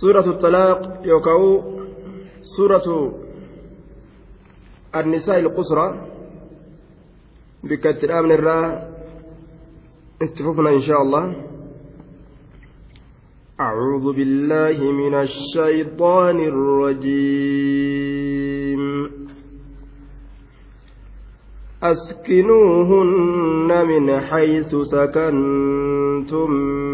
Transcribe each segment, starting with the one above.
سورة الطلاق يوكاو سورة النساء القصرى. بكتر آمن الراء اتفقنا إن شاء الله. أعوذ بالله من الشيطان الرجيم. أسكنوهن من حيث سكنتم. من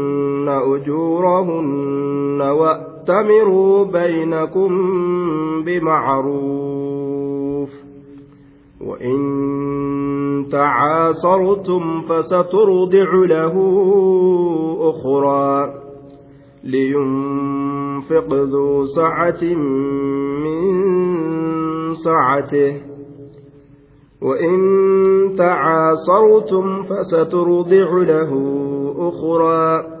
أجورهن وأتمروا بينكم بمعروف. وإن تعاصرتم فسترضع له أخرى لينفق ذو سعة من سعته. وإن تعاصرتم فسترضع له أخرى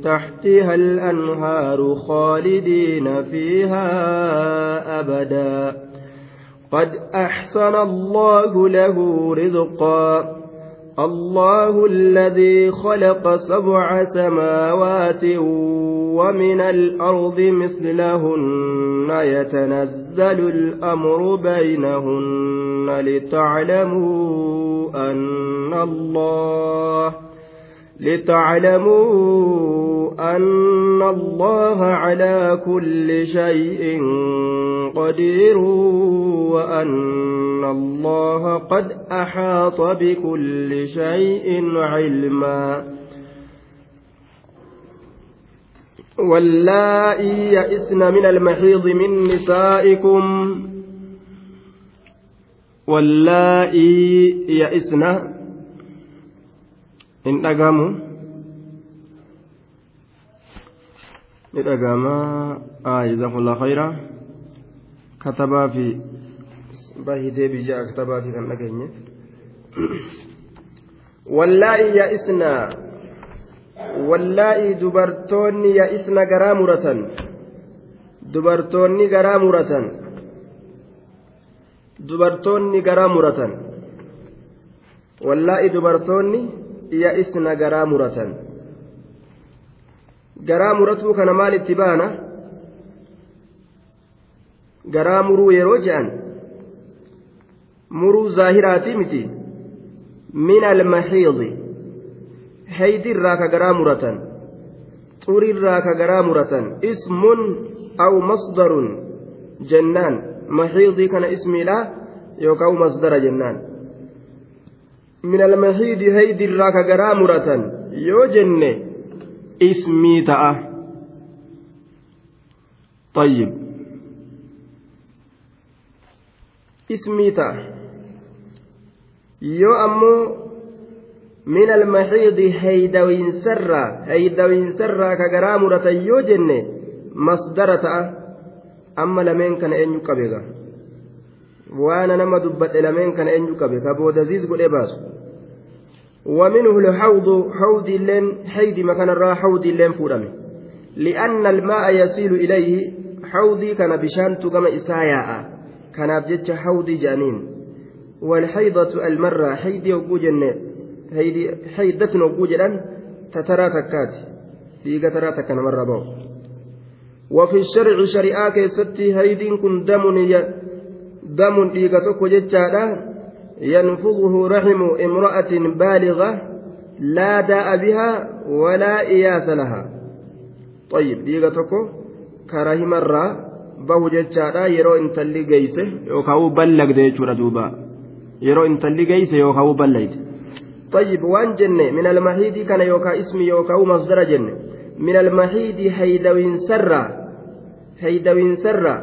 تحتها الأنهار خالدين فيها أبدا. قد أحسن الله له رزقا. الله الذي خلق سبع سماوات ومن الأرض مثلهن. يتنزل الأمر بينهن لتعلموا أن الله لتعلموا أن الله على كل شيء قدير وأن الله قد أحاط بكل شيء علما. واللائي يئسن من المحيض من نسائكم. واللائي يئسن in dhagamu ni dhagama jazakumullahu khayra. Katabaa fi bahitee katabaa katabaati kan dhageenye. Wallaa'i yaa'isna. Wallaa'i dubartoonni yaa'isna garaa muratan. Dubartoonni garaa muratan. Dubartoonni garaa muratan. Wallaa'i dubartoonni ya'isna garaa muratan garaa muratuu kana maal itti baana garaa muruu yeroo je'an muruu zaahiraatii miti min almaxiidi haydirraa ka garaa muratan xurirraa ka garaa muratan ismun aw masdarun jennaan maxiidii kana ismiidha yookaan masdara jennaan haydirraa ka garaa muratan yoo jenne ismii ta'a طيب yoo ammoo min almaxiidi haydawiinsarraa haydawiinsarraa ka garaa muratan yoo jenne masdara ta'a amma lameen kana eenyu qabega waana nama dubbadhe lameen kana eenyu qabe ka boodaziis godhe baasu ومنه الحوض حوض اللين حيد مكان الرا حوض اللين فورمي. لأن الماء يسيل إليه حوضي كان بشان تقام إساياء كان بجتش حوضي جانين. والحيضة المرة حيدي وقوجن حيدة وقوجن تترى تكات في قترى تكن مرة بو. وفي الشرع شريعة كيستي هيدين كن دم دم إيقاتك جتشادا ينفضه رحم امرأة بالغة لا داء بها ولا إياس لها طيب إيقاتك كرهي مرة bahu jechaadha yeroo intalli geeyse yookaan ballagde jechuudha duuba. Yeroo intalli geeyse yookaan ballayde. طيب وان جنة من المحيد كان يوكا اسمي يوكا مصدر جنة من المحيد هيدوين سرة هيدوين سرة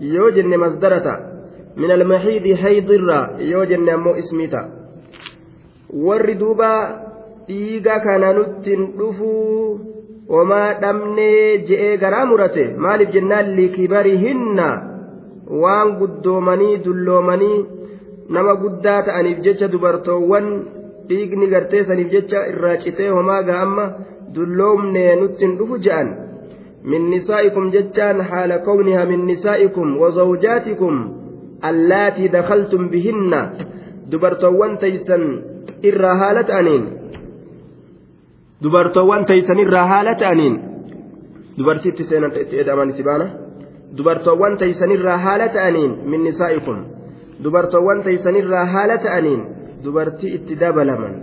يو جنة مصدرة من المحيد هيضرة يو جنة مو اسميتا والردوبة dhiiga kana nutti dhufuu wamaa dhabnee je'ee garaa murate maaliif jennaan likibarihinna waan guddoomanii dulloomanii nama guddaa ta'aniif jecha dubartoowwan dhiigni gartee saniif jecha irraa citee homaa ga'amma dulloomnee nutti hin dhufu je'an min nisaa'ikum jechaan haala kawniha min nisaa'ikum wazawjaatikum allaatii dakaltum bihinna dubartoowwan taysan irraa haala ta'aniin dubartoowwan taysan irraa haala ta'aniin dubartiitti seenan itti edaman itti baana dubartoowwan taysan irraa haala ta'aniin min nisaa'ikum dubartoowwan taysan irraa haala ta'aniin dubartii itti dabalaman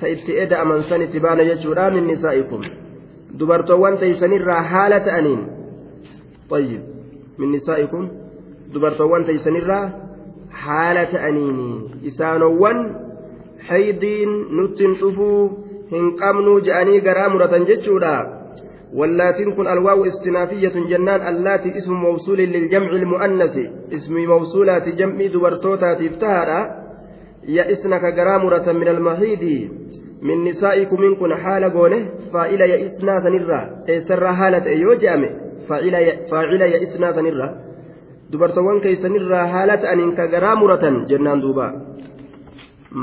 ta itti eda'aman san itti baana jechuudha min nisaa'ikum dubartoowwan taysanirraa haala ta'aniin طيب من نسائكم dubartoowwan taysanirraa haala ta'aniini isaanowwan haydiin nuttiin dhufuu hin qabnuu je'anii garaa muratan jechuudha. واللاتين كن الواو استنافية جنان اللاتي اسم موصول للجمع المؤنث اسم موصولات جمع دبرتوتا تفتهرا يئسنك جرامرة من المحيض من نسائكم إن كن حال قونه فإلى يئسنا سنرا سر حالة يوجأم فإلى يئسنا سنرا dubartoowwan keessanirraa haala ta'aniin ka garaa muratan jennaan duuba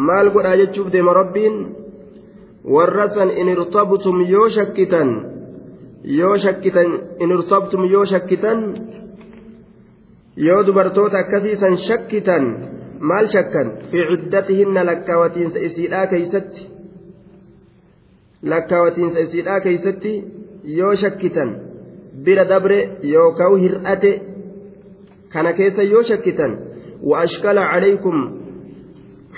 maal godhaa jechuuf deema rabbiin warra san in irtabtum yoo shakkitan yoo shakkitan in irtabtum yoo shakkitan yoo dubartoota akkasii san shakkitan maal shakkan fi ciddatihinna lakkaawatiinsa isiidhaa keeysatti lakkaawatiinsa isiidhaa keeysatti yoo shakkitan bira dabre yookaan hir'ate kana keessa yoo shakkitan عليكم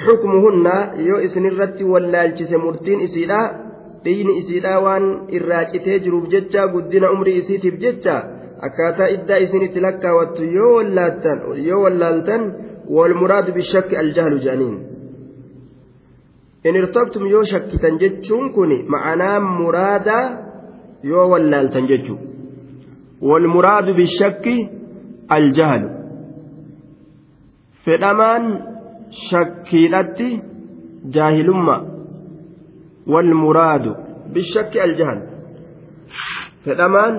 حكمهن يو إسنرتي واللالشس مرتين إسيدا دين إسيدا وان إراجتي جروب جتشا قدنا أمري إسيتي بجتشا أكاتا إدا إسنتي لكا واتو يو واللالتن يو واللالتن والمراد بالشك الجهل جانين إن ارتبتم يو شكتن جتشون كوني معناه مرادا يو واللالتن جتشو والمراد بالشك الجهل fedhamaan shakkiidhatti jaahilummaa walmuraadu bishakki aljahal fedhamaan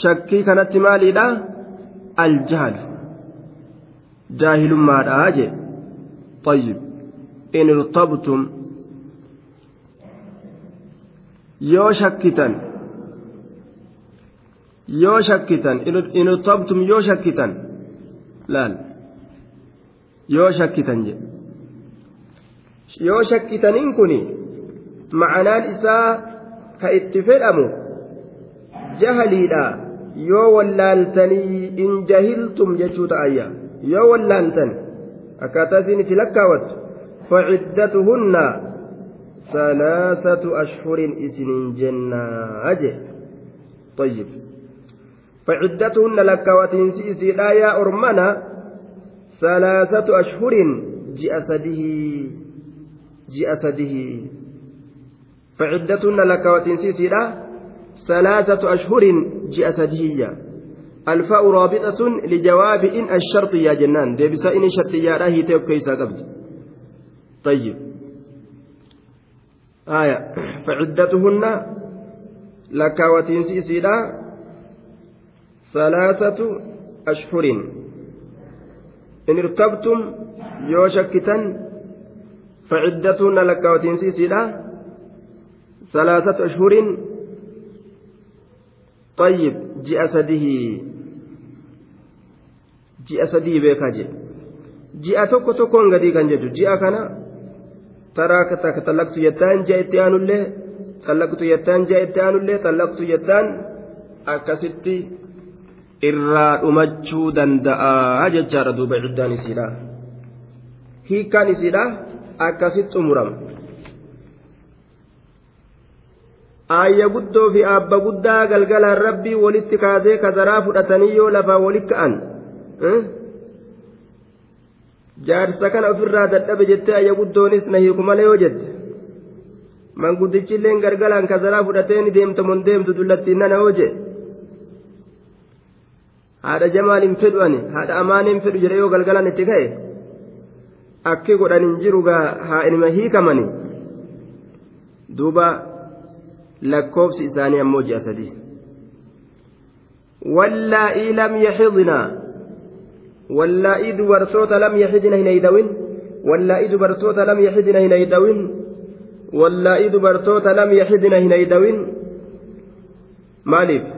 shakkii kanatti maaliidha aljahal jaahilummaadha jee طيب إن ارتبتم yoo shakkitan yoo shakkitan in irtabtum yoo shakkitan laal yoo shakkitan jedhe yoo shakkitaniin kun ma'anaan isaa ka itti fedhamu jahaliidha yoo wallaaltanii in jahiltum jechuu ta'ayya yoo wallaaltan akkaataa isin itti lakkaawattu فعدتهن ثلاثة أشهر إسنين جنة أجي طيب فعدتهن لك وتنسيسي لا يا أرمنا ثلاثة أشهر جأسده جأسده فعدتهن لك وتنسيسي لا ثلاثة أشهر جأسده الفاء رابطة لجواب إن الشرط يا جنان. ديبس إن شرط يا راهي تيب كيسا طيب. آية. فعدتهن لك وتنسيسي لا ثلاثة أشهر إن ارتبتم يوشكتا فعدتهن لك وتنسيسي لا ثلاثة أشهر طيب جاء سده jedhe ji'a tokko tokkoon gadii kan jedhu ji'a kana taraa tallaqtu jettaan ji'a itti aanullee tallaqtu jettaan ji'a itti aanullee tallaqtu jettaan akkasitti irraa dhumachuu danda'a jechaadha duuba ciddaan isiidha hiikkaan isiidha akkasitti xumurama. aayya guddoo fi abba guddaa galgalaan rabbii walitti kaasee kazaraa fudhatanii yoo lafaa walitti ka'an. jaarsa kana ofirraa dadhabe jettee ayya guddoonis na hiiku malee yoo jette manguddichilleen gargalaan kazaraa fudhatee ni deemta mon deemtu dullattiin nana yoo jee haadha jamaan hin fedhu ani haadha amaan hin fedhu jedhe yoo galgalaan itti ka'e akki godhan hin jiru gaa haa inima hiikamani duuba lakkoofsi isaanii ammoo ji'a sadii wallaa'ii lam yaxidnaa wallaa'ii dubartoota lam yaxidna hin eeydawin wallaa'ii dubartoota lam yaxidna hin eeydawin wallaa'ii dubartoota lam yaxidna hin eeydawin maaliif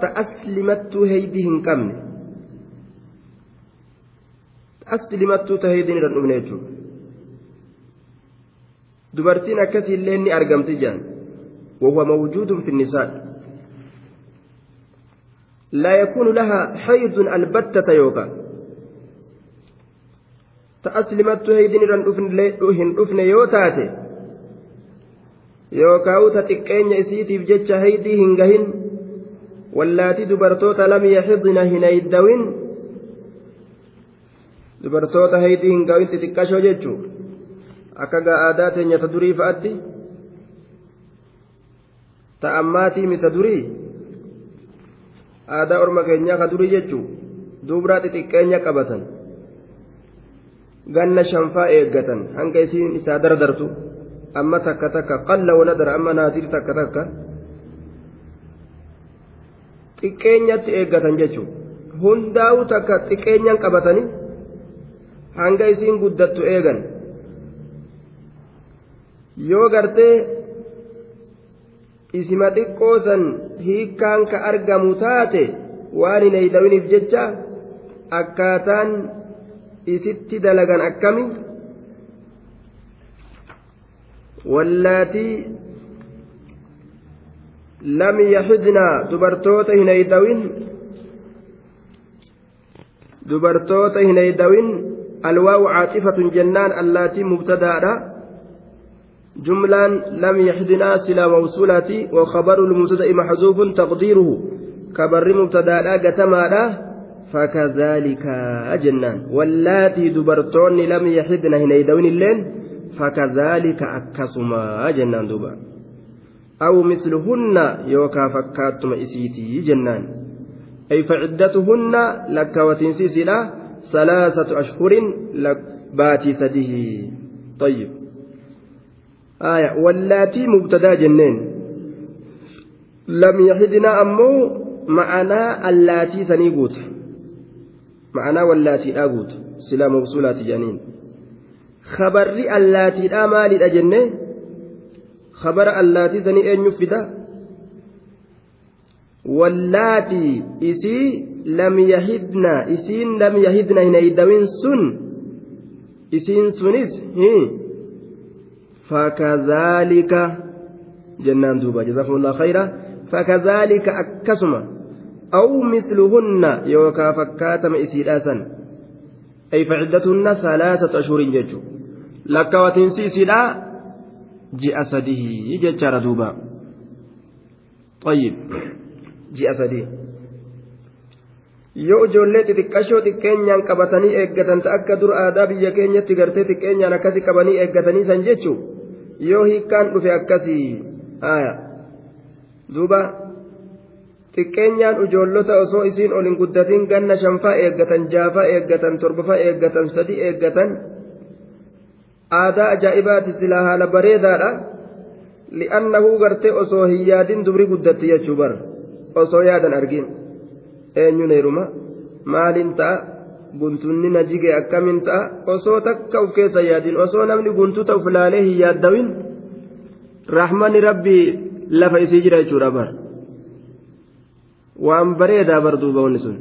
ta'aslimattuu heeydii hin qabne aslimattuu ta heeydiin irra dhufne jechuudha dubartiin akkasiillee ni argamti jaan وهو موجود في النساء لا يكون لها حيض البتة يوكا تأسلمت أفن يوتاتي yookaan xiqqeenya isiitiif jecha haydii hin gahin wallaati dubartoota lam yaxidna hin haydawin. Dubartoota haydii hin gawin xixiqqashoo jechuu akka aadaa teenya ta durii fa'atti ta'ammaatii mita durii aadaa orma keenyaa ka durii jechuu dubraa xixiqqeenya qabatan ganna shanfaa eeggatan hanga isiin isaa dardartu amma takka takka qalla waladara amma naadir takka takka. Xiqqeenyatti eeggatan jechuu hundaa'u takka xiqqeenyan qabatanii hanga isiin guddattu eegan. Yoo gartee isima xiqqoo san hiikkaan ka argamu taate waan hin eeydawiniif jecha akkaataan isitti dalagan akkami yaxidna dubartoota hin eeydawin dubartoota hin eeydawin alwaawu caaxifatun jennaan allaatii mubtadaadha جملا لم يحدنا سلا موصولة وخبر المبتدأ محذوف تقديره كبر مبتدأ قتما فكذلك أجنان واللاتي دبرتون لم يحدن هنا يدون اللين فكذلك أكسما أجنان دبا أو مثلهن يوكا فكاتم إسيتي جنان. أي فعدتهن لك وتنسيس ثلاثة أشهر لك باتي سده طيب. آية. واللاتي مبتدا جنين. لم يحدنا أمو معنا اللاتي سنيقوت. معنا واللاتي آقوت. سلا موصولات جنين. خبر اللاتي آمال أجنة خبر اللاتي سني أن يفدا واللاتي إسي لم يهدنا إسين لم يهدنا هنا يدوين سن إسين هي fakadhaalika jennaan duuba jazakumullah khayra fakadhaalika akkasuma aw misluhunna yookaa fakkaatama isiidhaa san ay faciddatuhunna salaasatu ashhurin jechu lakkaawatiinsi isiidhaa ji'a sadii jechaadha duuba طيب ji'a sadii yoo ijoollee xixiqqashoo xiqqeenyaan qabatanii eeggatan ta akka dur aadaa biyya keenyatti gartee xiqqeenyaan akkasii qabanii eeggatanii san jechuun yoo hiikkaan dhufe akkasii aya duuba xiqqeenyaan ijoollota osoo isiin ol hin guddatiin ganna shanfaa eeggatan jaafaa eeggatan torbafaa eeggatan sadii eeggatan aadaa ajaa'ibaati silaa haala bareedaadha. Li'annahu gartee osoo hin yaadin dubri guddatti jechuu bara osoo yaadan argin. Eenyuun heeruma maaliin ta'a? Guntunni na jige akkamiin ta'a? Osoo takka uf keessa yaadin. Osoo namni guntuta uf laalee hin yaaddawin? Rahmanni rabbii lafa isii jira jechuudha bara waan bareedaa bar duuba wanni sun.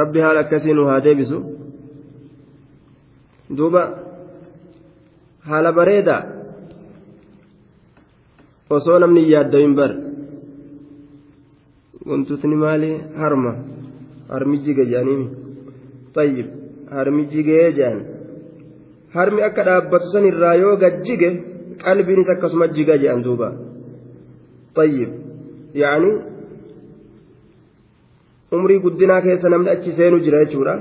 Rabbi haala akkasii nu haa deebisu. Duuba haala bareedaa osoo namni hin yaaddawin bara guntutni maali harma harmi jiga jedhaniimi tayyib harmi jigee jedhan harmi akka dhaabbatu san irraa yoo gajjige qalbiinis akkasuma jiga jedhan duuba tayyib yaani umrii guddinaa keessa namni achi seenu jira jechuudha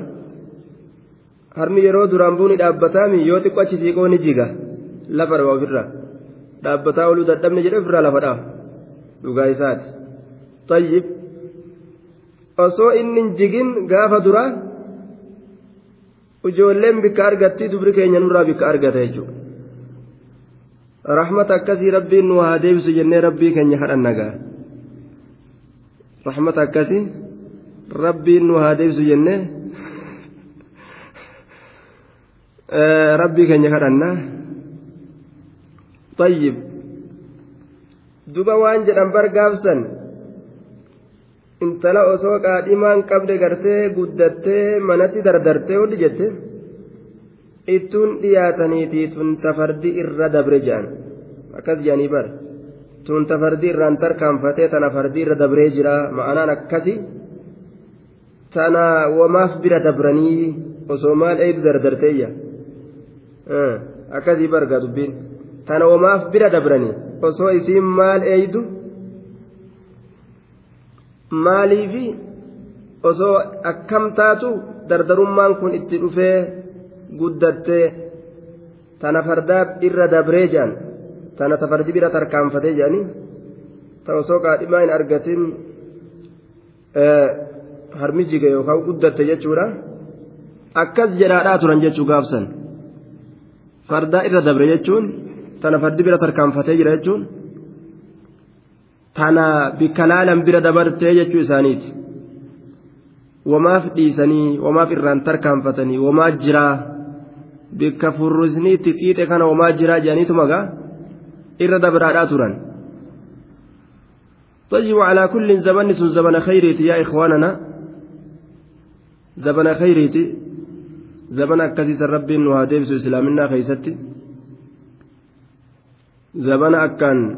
harmi yeroo duraan buuni dhaabbataami yoo xiqqoo achi siiqoo ni jiga lafa dhawa ofirra dhaabbataa oluu dadhabne jedhe ofirraa lafa dhawa dhugaa isaati. Tayyib. Osoo inni jigin gaafa duraa ijoolleen bikka argatti dubri keenya nurraa bikka argata jechuudha. Rahmata akkasii rabbiin nu haa deebisu jennee rabbii keenya kadhannagaa rahmata akkasii rabbiin nu haa deebisu jennee rabbii keenya kadhanna tayyib. Duba waan jedhan bargaafsan intala osoo qaadhimaan qabde gartee guddattee manatti dardartee hodhi jette. Ittuun dhiyaataniitii tun tafardi irra dabre jedhan akkas jedhanii bar tun tafardi irraan tarkaanfatee tana fardi irra dabree jira. Ma'anaan akkasi. Tana wamaaf bira dabranii osoo maal eeydu dardarteeyya akkasii barga dubbiin tana wamaaf bira dabranii. Osoo isiin maal eeydu? Maaliifi? Osoo akkam taatu dardarummaan kun itti dhufee guddattee tana fardaa irra dabree jedhan tana tafardi bira tarkaanfatee jedhanii ta osoo qaadhimaa hin argatin harmi jige yookaan guddatte jechuudha. Akkas jedhaadhaa turan jechuu gaafsan fardaa irra dabre jechuun tana fardi bira tarkaanfatee jira jechuun tana bikka laalan bira dabartee jechuu isaaniiti wamaaf dhiisanii wamaaf irraan tarkaanfatanii wamaa jiraa bikka furrisni itti xiixe kana wamaa jiraa jedhaniitu magaa irra dabraadhaa turan طيب على كل زمن زمن خيريتي يا إخواننا زمن زمن أكسيس ربي وهاديب إسلامنا خيستي. زمن أكان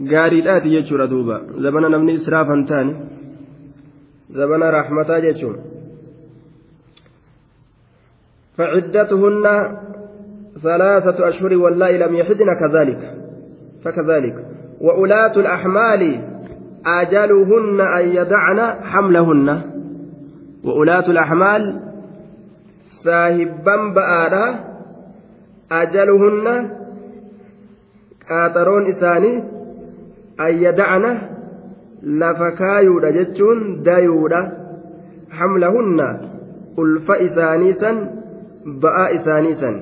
gaariidhaati jechuudha duuba zabana namni israafan taane zabana raaxmataa jechuun فعدتهن ثلاثة أشهر والله لم يحدن كذلك. فكذلك. وأولاة الأحمال آجالهن أن يدعن حملهن. وأولاة الأحمال ساهبا بآرا أجلهن قاطرون إساني ayyada'ana lafa kaayuudha jechuun dayuudha hamlahunna ulfa isaanii san ba'aa isaanii san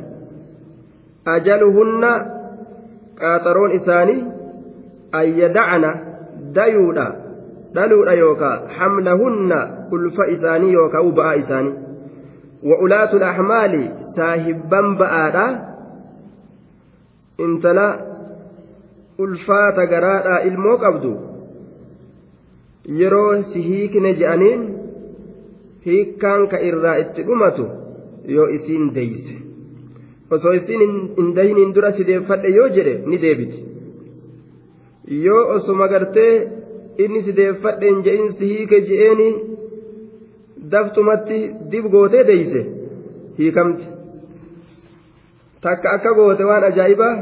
ajaluhunna qaaxaroon isaanii ayyada'ana dayuudha dhaluudha yookaa hamlahunna ulfa isaanii yookaa ba'aa isaanii وأولاة الأحمال ساهبا بآدا انتلا ulfaata garaadhaa ilmoo qabdu yeroo si hiikne je'aniin hiikkaan ka irraa itti dhumatu yoo isiin deeyse osoo isiin hin dahiniin dura si deeffadhe yoo jedhe ni deebiti yoo osuma gartee inni si deeffadheen je'in si hiike je'eeni daftumatti dib gootee deeyse hiikamti takka akka goote waan ajaa'ibaa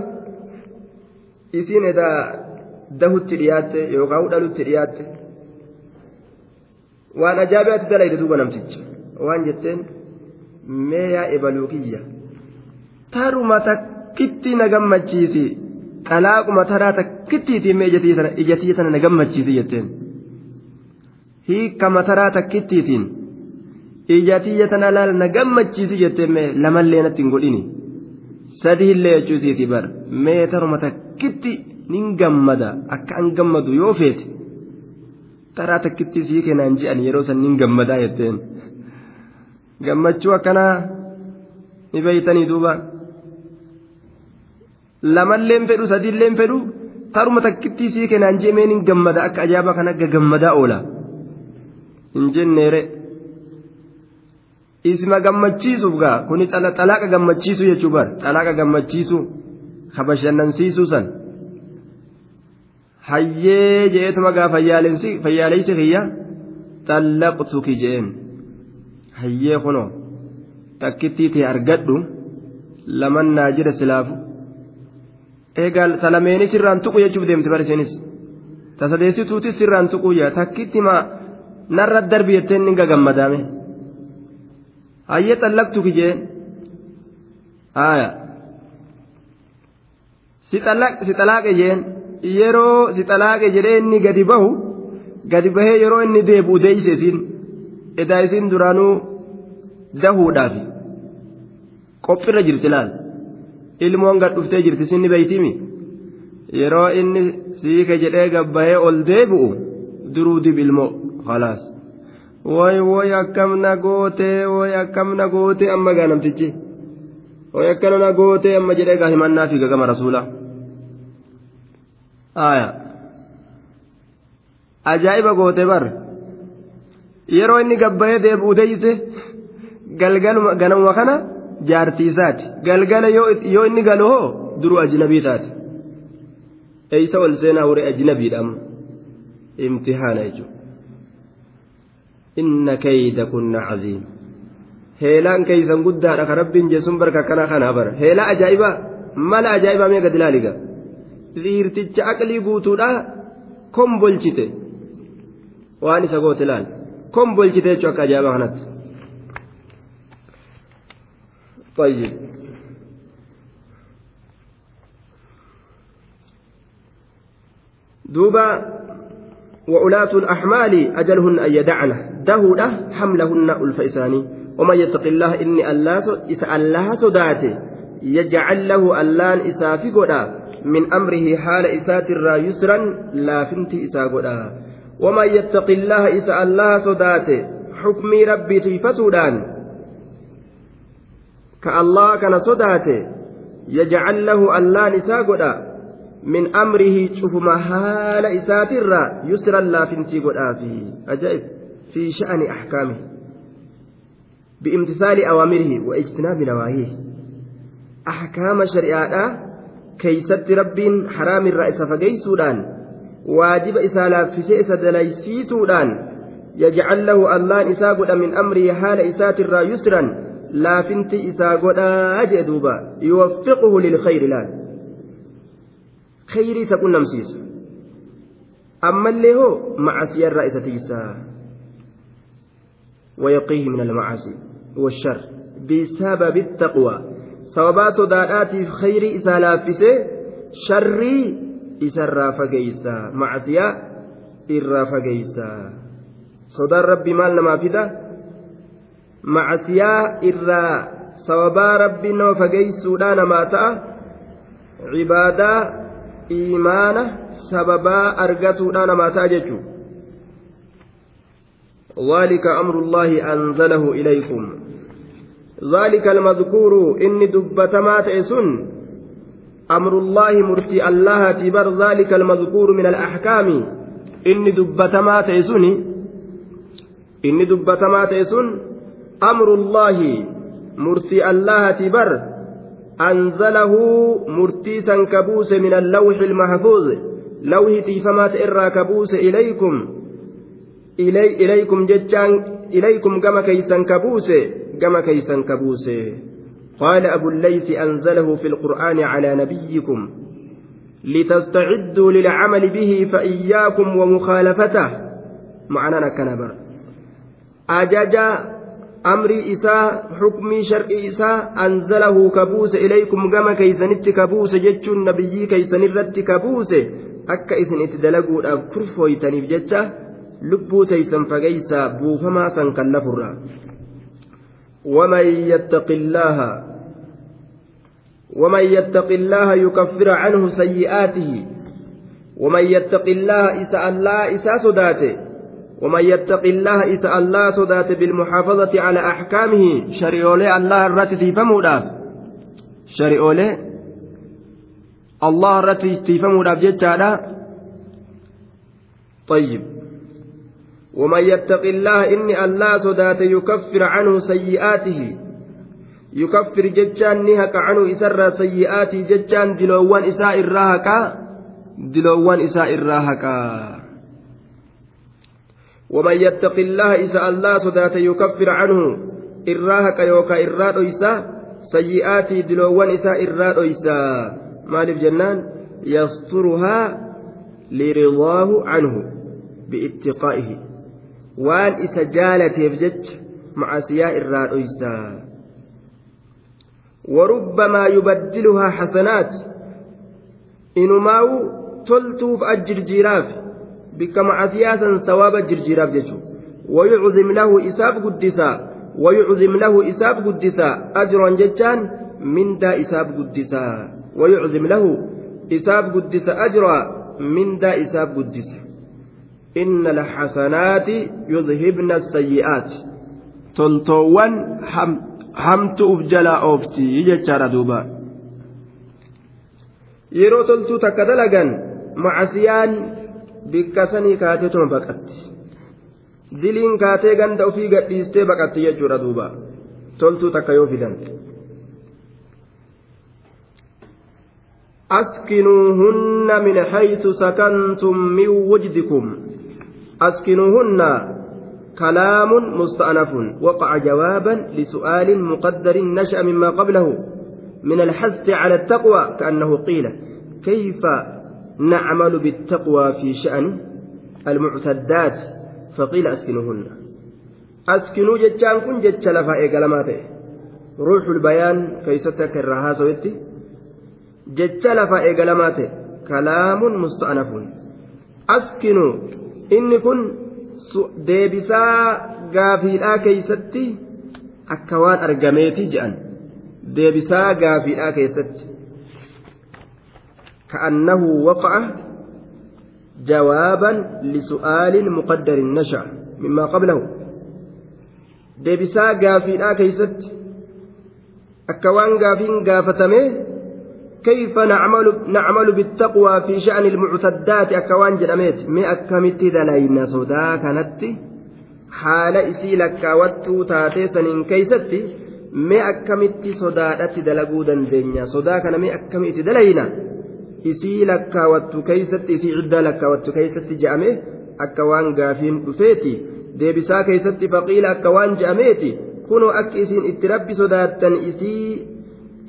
isiin edaa dahutti dhiyaatte yookaan hudhalutti dhiyaatte waan ajaa'ibaatti dalayde duuba namticha waan jetteen mee yaa ebaluu kiyya taruma takkitti na gammachiisi xalaaquma taraa takkittiiti mee ijatii sana na gammachiisi jetteen hiikama taraa takkittiitiin ijatiyya tana laal na gammachiisi jetteen mee lamallee natti hin godhini. Sadii illee jechuusiiti bar. Mee taruma takkitti nin gammada. Akka an gammadu yoo feete taraa takkitti sii kennaan je'an yeroo san nin gammadaa jetteen. Gammachuu akkanaa ni beeytanii duuba. Lamalleen fedhu sadiilleen fedhu taruma takkitti sii kennaan je'mee nin gammada akka ajaa'ibaa kan akka gammadaa oola. Hin jenneere. Isma gammachiisuuf gaa kuni xalaaqa gammachiisu jechuu bar xalaaqa gammachiisu kabashannansiisuu san hayyee je'eetuma gaa fayyaaleysi kiyya xallaqtuki je'een hayyee kunoo takkittii ta'e argadhu laman naa jira silaafu. Eegaa salameeni sirraan tuqu jechuuf deemte barsiinis tasadeessituutis sirraan tuquu yaa takkitti ma narra darbi jetteen ni gagammadame. hayyee xallaqtuki jeen haaya si xalaaqe jeen yeroo si xalaaqe jedhee inni gadi bahu gadi bahee yeroo inni deebi'u deeyse isiin edaa isiin duraanuu dahuudhaaf qophirra jirti laal. Ilmoon gad dhuftee jirti sinni beeytimi yeroo inni siike jedhee gabbahee ol deebi'u duruu dib ilmoo khalaas. Woy woy akkam na gootee woy akkam na gootee amma gaa namtichi? Woy akkana na gootee amma jedhee gaa himannaa fi gagama rasuula? Aya. Ajaa'iba goote bar yeroo inni gabbayee deebi'u deeyse galgaluma ganamuma kana jaartiisaati galgala yoo inni galu hoo duruu ajnabii taate. Eeysa ol seenaa waree ajnabiidha imtihaana jechuudha inna kayda kunna caziim heelaan keeysan guddaadha ka rabbiin jeesun barka akkanaa kanaa bara heelaa ajaa'ibaa mala ajaa'ibaa mee gad ilaaliga dhiirticha aqlii guutuudha kombolchite waan isa goote ilaal kombolchite jechuu akka ajaa'ibaa kanatti طيب دوبا وأولاة الأحمال أجلهن أن يدعن. دهودة حملهن ألف ومن يتق الله إني الله صداته يجعل له اللان إسافي من أمره حال إسات يسرا لا فنتي إسا قدا ومن يتق الله إسا الله صداته حكمي ربي تيفتودان كالله كان صداته يجعل له اللان إسا من أمره شوف حال إسات الرا يسرا لا فنتي قدا فيه أجائب في شأن أحكامه. بامتثال أوامره واجتناب نواهيه. أحكام شريعة كيست رب حرام الرئيس فقيسودان. واجب إسالة في سيئة دليسيسودان يجعل له الله إساقود من أمره حال إسات الرا يسرا. لا فنت إساقود أجدوبا يوفقه للخير لا خيري سكون نمسيس. أما اللي هو معصية الرئيسة تيسا. ويقيه من المعاصي والشر. بسبب التقوى. سببا صدادات في خير إسالافسه شري إسرى فقيسا معصية إرى فقيسا صدى ربي مال نما فدا معصية إرى سببا ربي نما فقيسودا نما تأ إيمانة سببا أرقسودا نما تأججو ذلك أمر الله أنزله إليكم ذلك المذكور إن دبتما تئسن أمر الله مرتي الله تبر ذلك المذكور من الأحكام إن دبتما تئسن إن دبتما تئسن أمر الله مرتي الله تبر أنزله مرتيسا كبوس من اللوح المحفوظ. lawhi tiifamaa ta'e irraa kabuuse ilaykum ilaykum jechaan ilaykum gama keeysan kabuuse gama keeysan kabuuse قال أبو الليث أنزله في القرآن على نبيكم. لتستعدوا للعمل به فإياكم ومخالفته. معنى كنبر أجاج أمري إساء حكمي شرعي إساء أنزله كبوس إليكم كما كيسنت كبوس جتش النبي كيسنرت كبوس. akka isin itti dalaguudhaaf kurfooytaniif jecha lubbuu taysan fageysaa buufamaa san kan lafurra ومن يتق الله ومن يتق الله يكفر عنه سيئاته. ومن يتق الله إساء الله إساء صداته. ومن يتق الله إساء الله صداته بالمحافظة على أحكامه شريولي الله الرتي فمولاف شريولي الله الرتي فمولاف جتالا طيب. ومن يتق الله إني الله صداته يكفر عنه سيئاته. haqa canuu isarraa sayyi'aatii jechaan diloowwan isaa irraa haqaa diloowwan isaa irraa haqaa ومن يتق الله إذا الله صدات يكفر عنه إراهك يوكا إراد إيسا سيئات دلوان إسا إراد إيسا مالف جنان يسترها لرضاه عنه باتقائه. وان إسا جالت يفجج مع سياء إراد إيسا وربما يبدلها حسنات إنماو تلتوف الجرجيراف بكما ثواب الجرجيراف جيشو. ويعظم له إساب قدسا ويعظم له إساب قدسا. أجرا ججان من دا إساب قدسا. ويعظم له إساب قدسا أجرا من دا إساب قدسا. إن الحسنات يذهبن السيئات. تلتوان حمد hamtu uf jalaa oofti jechaadha duuba yeroo toltuu takka dalagan macasiyaan bikka sanii kaatee baqatti diliin kaatee ganda ofii gadhiistee baqatti jechuudha duuba toltuu takka yoo fidan أسكنوهن من حيث سكنتم من وجدكم أسكنوهن كلام مستأنف وقع جوابا لسؤال مقدر نشأ مما قبله من الحث على التقوى كأنه قيل كيف نعمل بالتقوى في شأن المعتدات فقيل أسكنوهن أسكنوا جتان كن جتش لفا إيقالماته روح البيان كيستك الرها سويتي جتش لفا إيقالماته كلام مستأنف أسكنوا إن كن deebisaa gaafiidhaa keeysatti akka waan argameeti jedhan deebisaa gaafiidhaa keessatti كأنه وقع جوابا لسؤال مقدر نشأ مما قبله. deebisaa gaafiidhaa keeysatti akka waan gaafiin gaafatame كيف نعمل نعمل بالتقوى في شأن المعتدات؟ أكوان جرميت مي أكمت دلينا صدا كانت. حال إسي لكاوتو تاتي سنين كيستي مي أكمت صدادت دلقو دندنيا صدا كان مي أكمت دلينا. Isii lakkaawattu keeysatti isii ciddaa lakkaawattu keeysatti je'ame akka waan gaafiin dhufeeti deebisaa keeysatti faqiila akka waan je'ameeti kunoo akki isiin itti rabbi sodaattan isii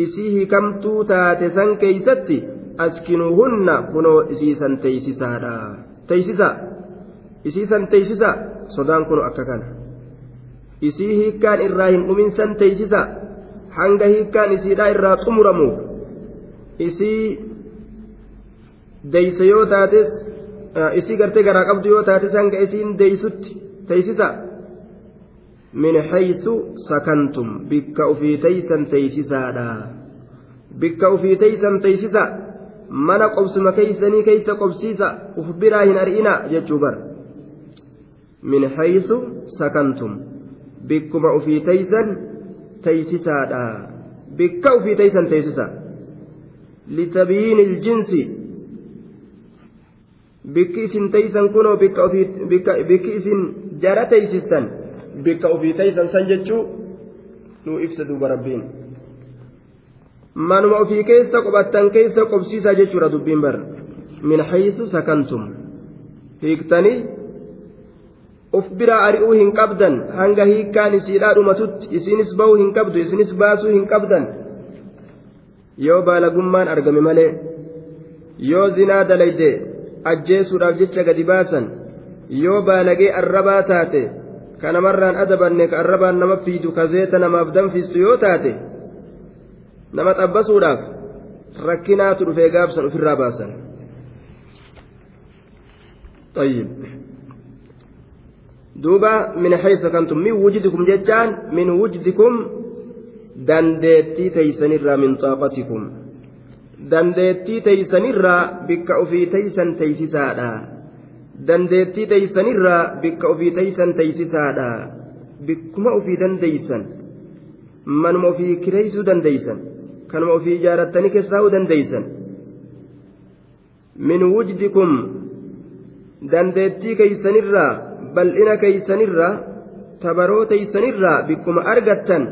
isii hikamtuu taate san keeysatti askinuuhunna kunoo isiisan teeysisaadha teeysisa isiisan teeysisa sodaan kun akka kana isii hiikkaan irraa hin dhumin san teeysisa hanga hiikkaan isiidhaa irraa xumuramuuf isii deeysa yoo taates isii gartee garaa qabdu yoo taates hanga isiin deeysutti teeysisa min haysu sakantum bikka ufii taysan teeysisaadha bikka ufii taysan teeysisa mana qobsuma keeysanii keeysa qobsiisa uf biraa hin ari'ina jechuu bar min haysu sakantum bikkuma ufii taysan teeysisaadha bikka ufii taysan teeysisa litabyiini iljinsi bikki isin teeysan kunoo bikki isin jara teeysistan bikka ofii taysan san jechuu nuu ibsa duuba rabbiin manuma ofii keessa qophattan keessa qobsiisaa jechuudha dubbiin bar min haysu sakantum hiiktanii uf biraa ari'uu hin qabdan hanga hiikkaan isiidhaa dhumatutti isinis ba'uu hin qabdu isinis baasuu hin qabdan yoo baalagummaan argame malee yoo zinaa dalayde ajjeesuudhaaf jecha gadi baasan yoo baalagee arrabaa taate ka namarraan adabanne ka arrabaan nama fiidu ka zeeta namaaf danfistu yoo taate nama xabbasuudhaaf rakkinaatu dhufee gaabsan ofirraa baasan. طيب دوبا من حيث كنتم من وجدكم جتان من وجدكم dandeettii teeysanirraa min xaaqatikum dandeettii teeysanirraa bikka ofii teeysan teeysisaadha dandeettii teeysanirraa bikka ofii teeysan teeysisaadha bikkuma ofii dandeeysan manuma ofii kireeysuu dandeeysan kanuma ofii ijaarattanii keessaa'uu dandeeysan min wujdikum dandeettii keeysanirraa bal'ina keeysanirraa tabaroo teeysanirraa bikkuma argattan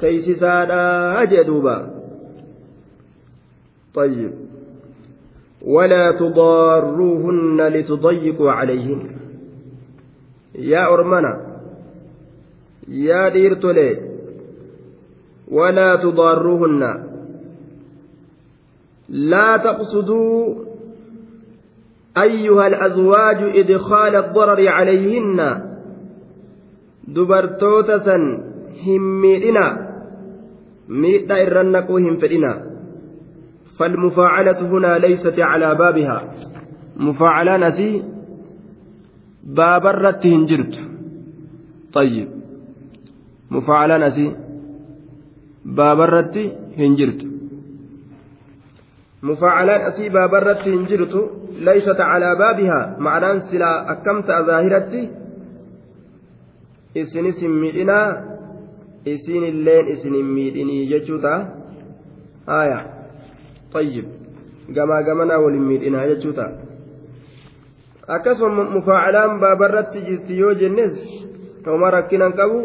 teeysisaadhaa jee duuba طيب. ولا تضاروهن لتضيقوا عليهن. يا أرمنا يا ديرتولي ولا تضاروهن. لا تقصدوا أيها الأزواج إدخال الضرر عليهن. دبرتوتسا هميدنا miidhaa irran naquu hin fedhina فالمفاعلة هنا ليست على بابها. مفاعلان أسي باب الرت هنجرت. طيب. مفاعلان أسي باب الرت هنجرت. مفاعلان أسي باب الرت هنجرت ليست على بابها. معنى سلا أكمت ظاهرتي إسنس مئنا isiin illeen isinin miidhinii jechuu ta'a haaya tayyib gamaa gamanaa waliin miidhinaa jechuu ta'a akkasuma mufaacalaan baabarratti jirti yoo jennes homaa rakkinan qabu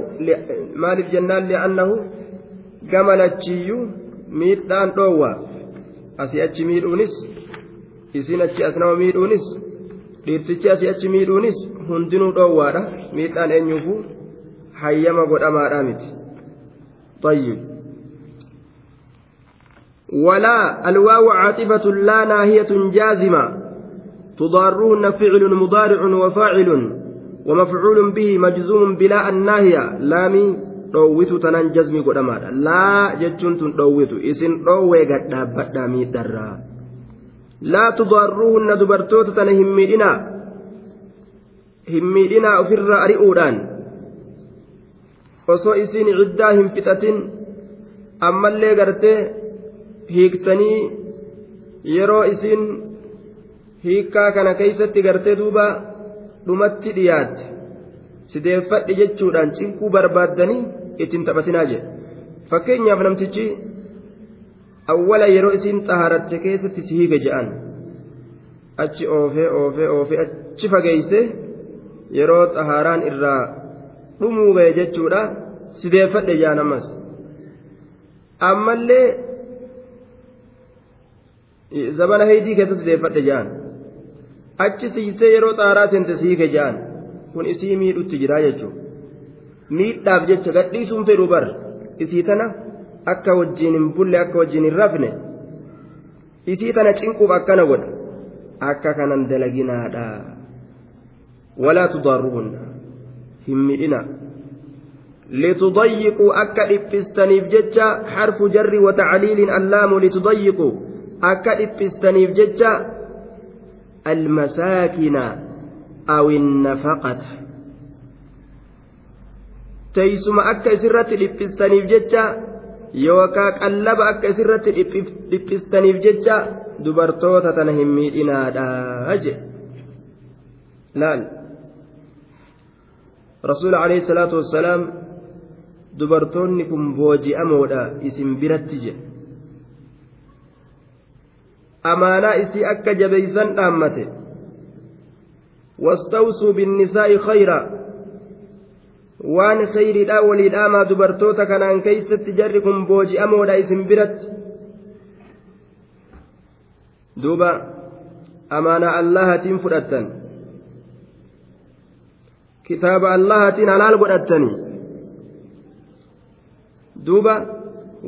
maaliif jennaan li'annahu gama lachiiyyuu miidhaan dhoowwa asii achi miidhuunis isiin achi as nama miidhuunis dhiirtichi asii achi miidhuunis hundinuu dhoowwaadha miidhaan eenyuufuu hayyama godhamaadhaa miti. طيب ولا الواو عاطفة لا ناهية جازمة تضارهن فعل مضارع وفاعل ومفعول به مجزوم بلا الناهية لامي laa jechuun tun dhoowwitu isin dhoowwee gadhaabbadhaa miidharraa laa tudaarruuhunna dubartoota tana hin miidhinaa hin miidhinaa ofirraa ari'uudhaan osoo isiin ciddaa hin fixatin ammallee gartee hiiktanii yeroo isiin hiikkaa kana keeysatti gartee duuba dhumatti dhiyaatte sideeffadhi jechuudhaan cinquu barbaaddanii ittiin taphatinaa jedhe fakkeenyaaf namtichi awwala yeroo isiin xaharatte keessatti si hiige je'an. Achi oofee oofee oofee achi fageeyse yeroo xaharaan irraa dhumuu ga'e jechuudha sideeffadhe jaan ammas. Ammallee zabana heydii keessa sideeffadhe jaan achi siisee yeroo xaaraa seente siike jaan kun isii miidhutti jira jechuudha miidhaaf jecha gadhiisuun fedhu bar isii tana akka wajjiin hin bulle akka wajjiin hin rafne isii tana cinquuf akkana godha akka kanan dalaginaadha walaa tudaarruhunna hin midhina لتضيقوا أكا إبستنيف ججا حرف جر وتعليل اللام لتضيقوا akka dhiphistaniif jecha almasaakina awinnafaqata teeysuma akka isirratti dhiphistaniif jecha yookaa qallaba akka isirratti dhiphistaniif jecha dubartoota tana hin miidhinaadha jedhe. Laal? Rasuul alayhi salaatu wassalaam dubartoonni kun booji'amoodha isin biratti jedhe. Amaanaa isii akka jabeeysan dhaammate wastawsuu binnisaa'i khayra waan khayriidhaa walii dhaamaa dubartoota kanaan keeysatti jarri kun booji'amoodha isin biratti duuba amaana allahatiin fudhattan kitaaba allahatiin halaal godhattanii duuba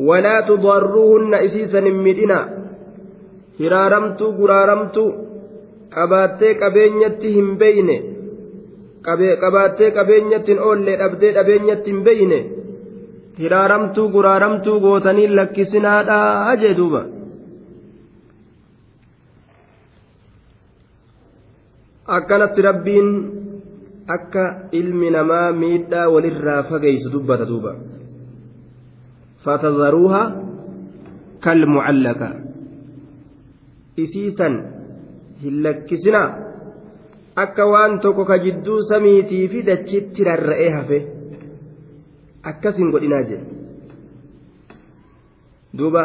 walaa tudarruuhunna isiisan hin midhina hiraaramtuu guraaramtuu qabaattee qabeenyatti hin beeyne. Qabaattee qabeenyatti hin oolle dhabdee dhabeenyatti hin beeyne. Hiraaramtuu guraaramtuu gootanii lakkisinaadhaa jee duuba. Akkanatti rabbiin akka ilmi namaa miidhaa walirraa fageysu dubbata duuba. Fatadharuuha kalmucallaka isiisan hin lakkisinaa akka waan tokko ka jidduu samiitii fi dachitti rarra'ee hafe akkas hin godhinaa jedhe duuba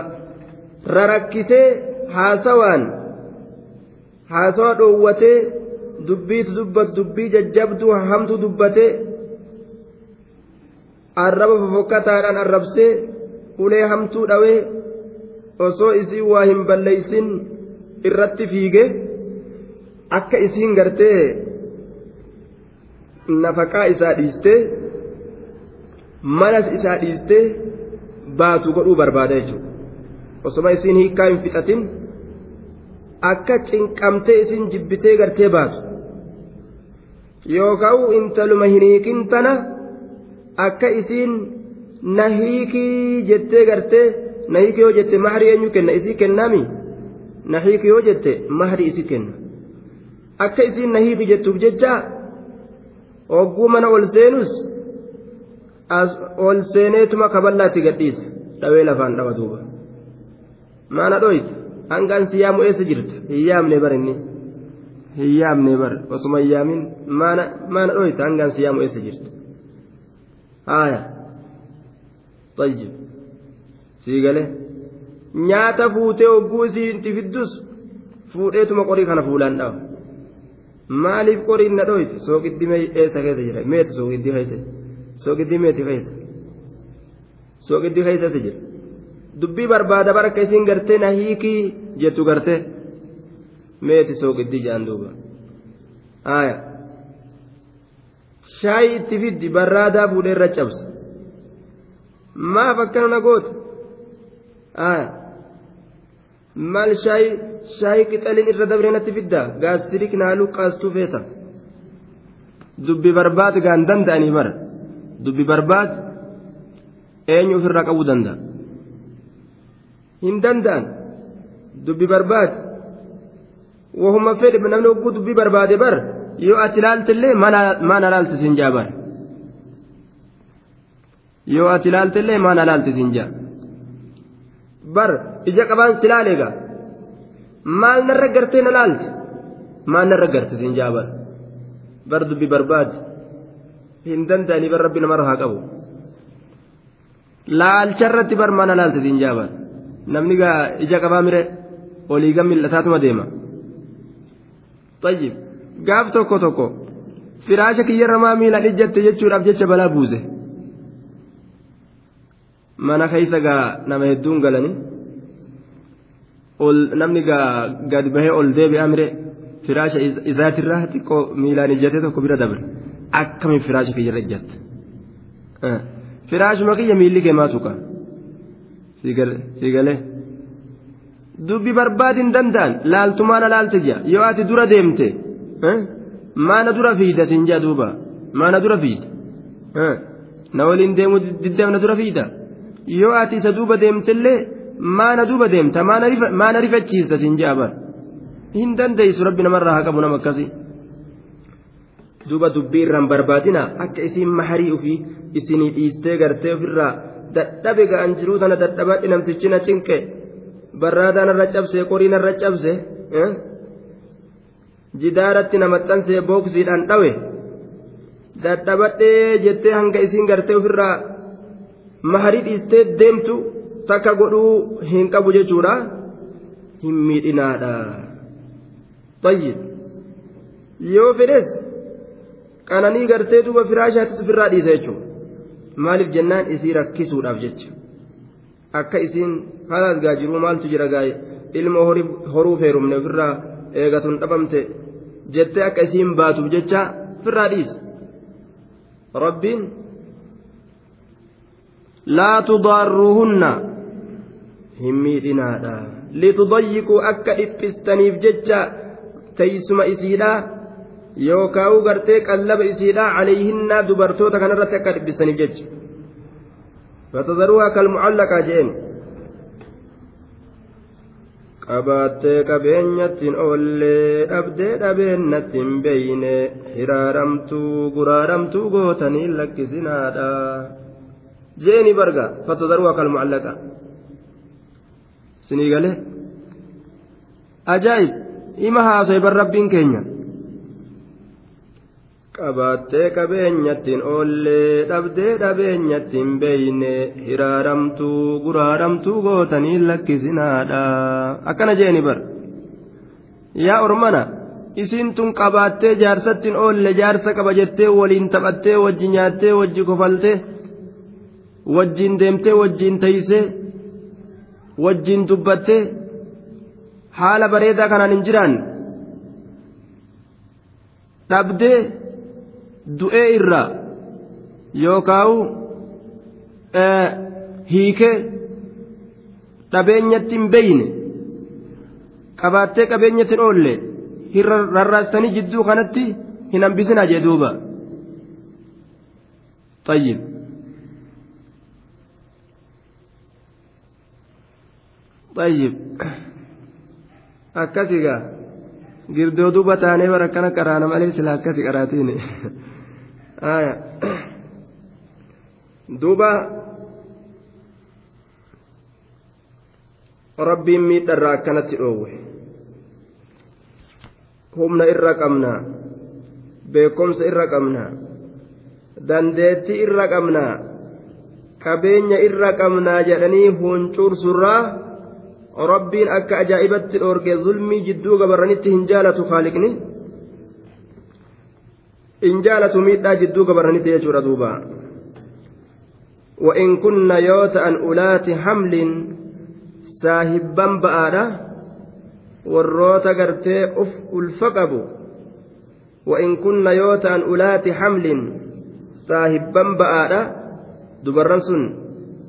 rarakkisee haasawaan haasawa dhoowwatee dubbiitu dubbatu dubbii jajjabduu hamtu dubbatee arraba fofokkataadhaan arrabsee ulee hamtuu dhawee osoo isii waa hin balleeysin irratti fiige akka isiin gartee nafaqaa isaa dhiistee manas isaa dhiistee baatu godhuu barbaada jechuudha osoma isiin hiikaa hin fixatin akka cinqamtee isiin jibbitee gartee baatu yookaan intaluma hin hiikin tana akka isiin na hiikii jettee gartee na hiikii yoo jette mahri eenyu kenna isii kennaami nahiik yoo jette mahri isi kenna. Akka isiin nahiiki jettuuf jecha hogguu mana ol seenus ol seeneetuma kaballaatti gadhiisa dhawee lafaan dhawa duuba. Maana dhoyte hangaan si yaamu eessa jirta? Hin yaamne bar inni? Hin yaamne bar osuma hin yaamin maana maana dhoyte hangaan si yaamu eessa jirta? Haaya. Tayyib. Sii galee nyaata fuutee hogguu isii itti fiddus fuudheetuma qorii kana fuulaan dhawa maaliif qoriin na dhoyte sooqiddi eessa keessa jira meeti sooqiddi keessa sooqiddi meeti keessa sooqiddi keessa si jira dubbii barbaada baraka isiin gartee na hiikii jettu gartee meeti sooqiddi jaan duuba aya shaayii itti fiddi barraadaa fuudhee irra cabsa maaf akkana na goota aya maal shaayii shaayii qixaliin irra dabree natti fiddaa gaastirik naaluu qaastuu feeta. Dubbi barbaad gaan danda'anii mara dubbi barbaad eenyu ofirraa qabuu danda'a? Hin danda'an. Dubbi barbaad wahuma fedhe namni hogguu dubbii barbaade bar yoo ati ilaaltillee maana laalti siin jaa bar yoo ati ilaaltillee maana laalti siin jaa bar ija qabaan si laaleegaa maal narra gartee na laalti maal narra garte siin jaa bar dubbi barbaad hin danda'anii bar rabbi namarra haa qabu laalcharratti bar maana laalti siin jaa bar namni gaa ija qabaa mire olii gam deema tayyib gaaf tokko tokko firaasha kiyyarra maa miilaan jechuudhaaf jecha balaa buuse mana keessa gaa nama hedduun galanii namni gaa gad bahee ol deebi'aa mire firaasha isaatirraa xiqqoo miilaan ijjate tokko bira dabre akkamiin firaasha kiyyarra ijjatte firaashuma kiyya miilli kee maa tuqa siigalee dubbi barbaad hin danda'an laaltu maana laalte jia yoo ati dura deemte maana dura fiida siin jia duuba maana dura fiida na waliin deemu diddeemna dura fiida yoo ati isa duuba deemtellee maana duuba deemta maana rifachiisa siin jia bar hin dandeeysu rabbi namarraa haa qabu nama akkasii. Duuba dubbii irraan barbaadina akka isiin maharii ofii isinii dhiistee gartee ofirraa dadhabe ga'an jiruu tana dadhabadhi namtichi na cinqe. Barraadaan irra cabse qoriin irra cabse jidaaratti na maxxansee booksiidhaan dhawe. Dadhabadhee jettee hanga isiin gartee ofirraa maharii dhiistee deemtu takka godhuu hin qabu jechuudha. Hin miidhinaadha. Tayyib. Yoo fedhes qananii gartee duuba firaashaattis ofirraa dhiisa jechuudha maaliif jennaan isii rakkisuudhaaf jecha? Akka isiin halaas gaa jiruu maaltu jira gaa ilma horuu feerumne ofirraa eegatun dhabamte jettee akka isiin baatuuf jecha firraa dhiisa rabbiin laa tudaarruuhunna hin miidhinaadha litudayyikuu akka dhiphistaniif jecha teeysuma isiidha. Yookaan gartee qallaba isiidha calayhinnaa dubartoota kanarratti akka dhiphistaniif jecha. Fatadaruuha kalmucallaqaa jeen qabaattee qabeenyattiin oollee dhabdee dhabeennattiin beeyne hiraaramtuu guraaramtuu gootanii lakkisinaadha jeeni barga fatadaruuha kalmucallaqa sinii galee ajaa'ib ima haasoe bar rabbiin keenya. Qabaattee qabeenyattiin oollee dhabdee dhabeenyattiin beeyne hiraaramtuu guraaramtuu gootanii lakkisinaadha. Akkana jeeni bar. Yaa ormana isiin tun qabaattee jaarsattiin oolle jaarsa qaba jettee waliin taphattee wajji nyaattee wajji kofaltee wajjiin deemtee wajjiin taysee wajjiin dubbattee haala bareedaa kanaan hin jiraan dhabdee du'ee irraa yookaawu e, hiikee dhabeenyatti hin beeyne qabaattee qabeenyatti dhoolle hin rarraasanii jidduu kanatti hin hambisinaa jee duuba. طيب duuba taanee bara akkana qaraana malee sila akkasi qaraatiin duuba rabbiin miidharraa akkanatti dhoowwe humna irra qabna beekumsa irra qabna dandeettii irra qabna qabeenya irra qabnaa jedhanii huncursurraa rabbiin akka ajaa'ibatti dhoorge zulmii jidduu gabarranitti hin jaalatu kaaliqni hin jaalatu miidhaa jidduu gabarranitti jechuudha duuba وإن كن يوتا أولات حمل ساهبا بآدة والروتا قرتي أف الفقب وإن كن يوتا أولات حمل ساهبا بآدة دبرنسن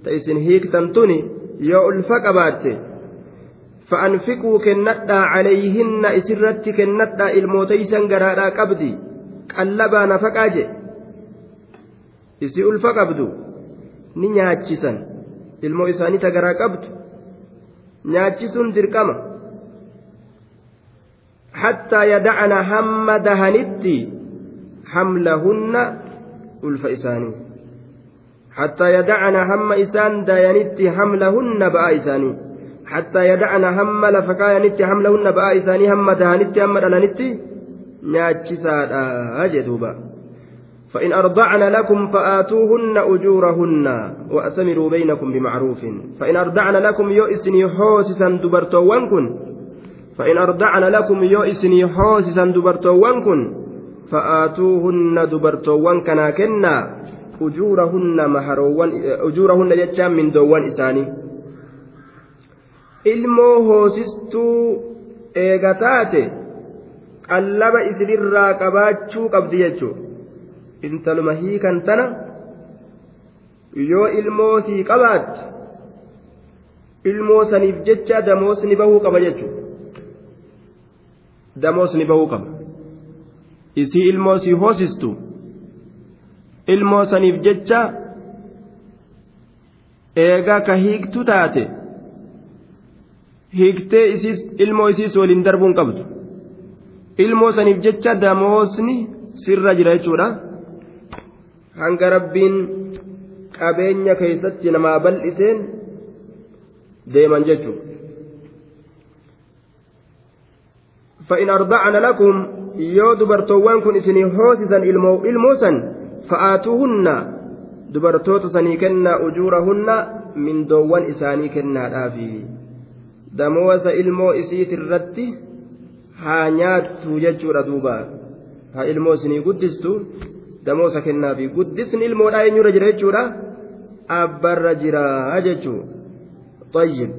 تيسن هيك تنتني يو الفقباتي فأنفقوا كنتا عليهن إسرت كنتا الموتيسا قرادا قبدي قلبا نفقاجي إسي ألفا قبدو ni nyaachisan ilmoo isaanii tagaraa qabdu nyaachisuun dirqama hattaa yadacna hamma dahanitti hamlahunna ulfa isaanii hattaa yadacna hamma isaan dayanitti hamlahunna ba'aa isaanii حتى يدعنا هم لفكاينت حملهن بآ إساني هم دهانت هم دلنت ناتشساد أجدوبا. فإن أرضعن لكم فآتوهن أجورهن وأسمروا بينكم بمعروف. فإن أرضعن لكم يؤسني حوسسا دبرتوانكن فإن أرضعن لكم يؤسني حوسسا دبرتوانكن فآتوهن دبرتوان كنا كنا أجورهن مهروان أجورهن جتشان من دوان إساني. Ilmoo hoosistuu eega taate qallaba isinirraa qabaachuu qabdi jechuudha intaluma hiikan tana yoo ilmoo sii qabaatte ilmoo saniif jecha damoosni bahuu qaba jechuudha damoosni bahuu qaba isii ilmoo sii hoosistu ilmoo saniif jecha eegaa ka hiiktu taate. Hiiktee ilmoo isiis waliin darbuun qabdu ilmoo saniif jecha damoosni sirra jira jechuudha hanga rabbiin qabeenya keessatti namaa bal'iseen deeman jechuudha. فإن أرضعن لكم yoo dubartoowwan kun isinii hoosisan ilmoo san fa'aatuhunna dubartoota sanii kennaa ujuurahunna mindoowwan isaanii kennaadhaafi. Damoosa ilmoo isiit irratti haa nyaattu jechuudha duuba haa ilmoo isinii guddistu damoosa kennaafi guddisni ilmoodhaa eenyurra jira jechuudha abbarra jira jechuu tayyib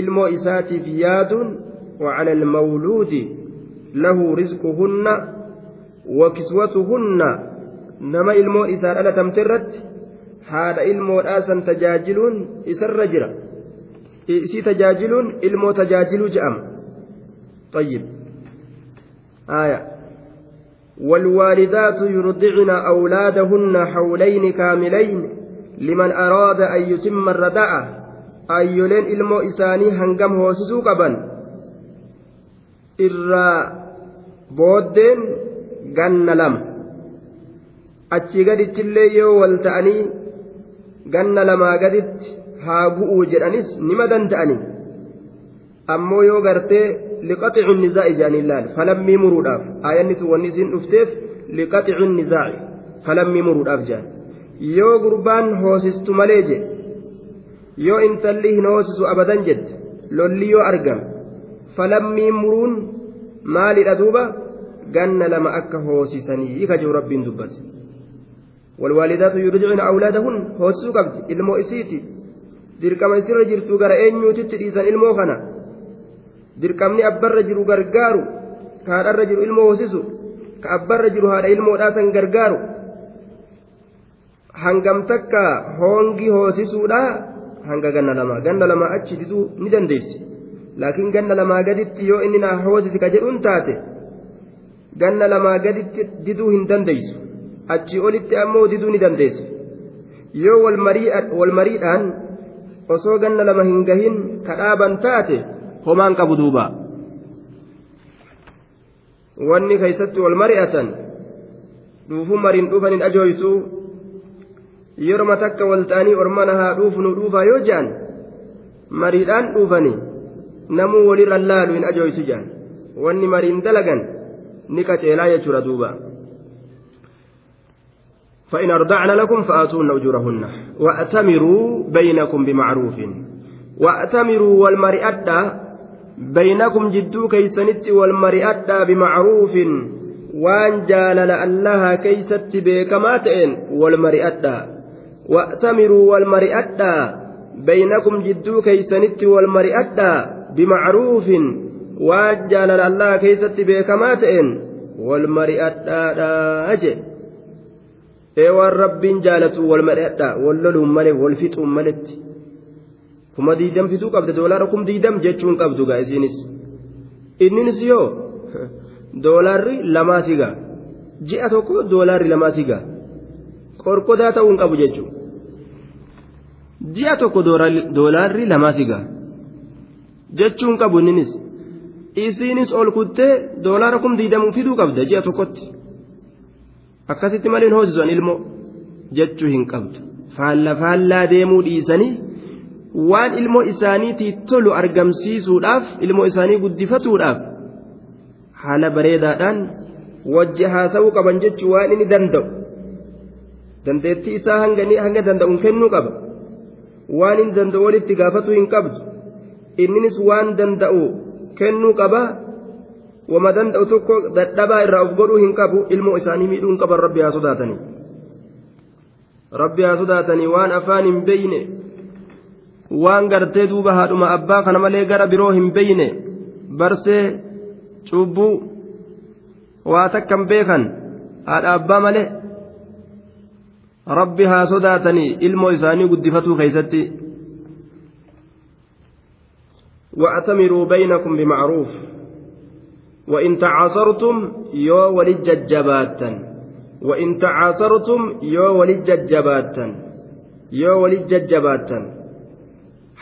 ilmoo isaatiif yaaduun وعلى المولود له رزقهن وكسوتهن نما ilmoo isaan dhalatamte irratti haadha ilmoodhaasan tajaajiluun isarra jira isii tajaajiluun ilmoo tajaajiluu je'ama طيب آية والوالدات يرضعن أولادهن حولين كاملين لمن أراد أن يتم الرضاعة أيولين إلمو إساني هنقم هوسسو قبا إرى بودين جن لم achi gadittillee yoo wal ta'anii ganna lamaa gaditti haa bu'uu jedhanis nima danda'anii ammoo yoo gartee liqaxicu nizaa'i jedhanii laal falammii muruudhaaf aayanni sun wanni isiin dhufteef liqaxicu nizaa'i falammii muruudhaaf jedhan yoo gurbaan hoosistu malee jedhe yoo intalli hin hoosisu abadan jette lolli yoo argame falammii muruun maalidha duuba ganna lama akka hoosisanii ka jiru rabbiin dubbate والوالدات يرجعن أولادهن هوسو قبض إلمو إسيتي dirqama isirra jirtu gara eenyuutitti dhiisan ilmoo kana? Dirqamni abbarra jiru gargaaru ka haadharra jiru ilmoo hoosisu ka abbarra jiru haadha ilmoodhaasan gargaaru? Hangam takka hoongi hoosisuudha hanga ganna lama. Ganna lama achi diduu ni dandeessi. Laakiin ganna lamaa gaditti yoo inni naa hoosisi ka jedhuun taate ganna lamaa gaditti diduu hin dandeessu. Achi olitti ammoo diduu ni dandeessi. Yoo wal mariidhaan osoo ganna lama hin gahin ka dhaaban taate homaan qabu duuba wanni keeysatti wal mari'atan dhuufuu mariin dhufaniin ajooytu yeroma takka wal ta'anii ormana haa dhuufu nu dhuufaa yoo je'an mariidhaan dhuufanii namuu walirra laalu hin ajooytu je'an wanni mariin dalagan ni qaceelaa jechuudha duuba فإن أرضعن لكم فآتوهن أجورهن. وأتمروا بينكم بمعروف. وأتمروا والمرئدة بينكم جدو كيسنت والمرئدة بمعروف. وأن جالل الله كيست بكما تئن والمرئدة وأتمروا والمرئدة بينكم جدو كيسنت والمرئدة بمعروف. وأن جالل الله كيست بكما تئن والمرئدة أجل. Ee waan rabbiin jaalatu wal madhadha wal loluun malee wal fixuun maletti. Kuma diidam fixuu qabda doolaara kum diidam jechuun qabdu gaa isiinis. Inninis yoo doolaarri lamaa sigaa ji'a tokko doolaarri lamaa sigaa qorqodaa ta'uu qabu jechuudha ji'a tokko doolaarri lamaa sigaa jechuun qabu inninis isiinis ol kuttee doolaara kum diidamuu fiduu qabda ji'a tokkotti. Akkasitti malee hoosisan ilmoo jechuu hin qabdu faalla faallaa deemuu dhiisanii waan ilmoo isaaniitii tolu argamsiisuudhaaf ilmoo isaanii guddifatuudhaaf haala bareedaadhaan wajji haasa'uu qaban jechuu waan inni danda'u dandeettii isaa hanga danda'uun kennuu qaba waan inni danda'u walitti gaafatuu hin qabdu inninis waan danda'u kennuu qaba. Ilmoo isaanii miidhuu hin qaban rabbi haa sodaatanii rabbi haa sodaatanii waan afaan hin beyne waan gartee duuba haadhuma abbaa kana malee gara biroo hin beyne barsee cubbuu waa takkan beekan haadha abbaa malee rabbi haa sodaatanii ilmoo isaanii guddifatuu keeysatti وأتمروا بينكم بمعروف وإن تعاصرتم يو ولج جباتا وإن تعاصرتم يو ولج جباتا يو ولج جباتا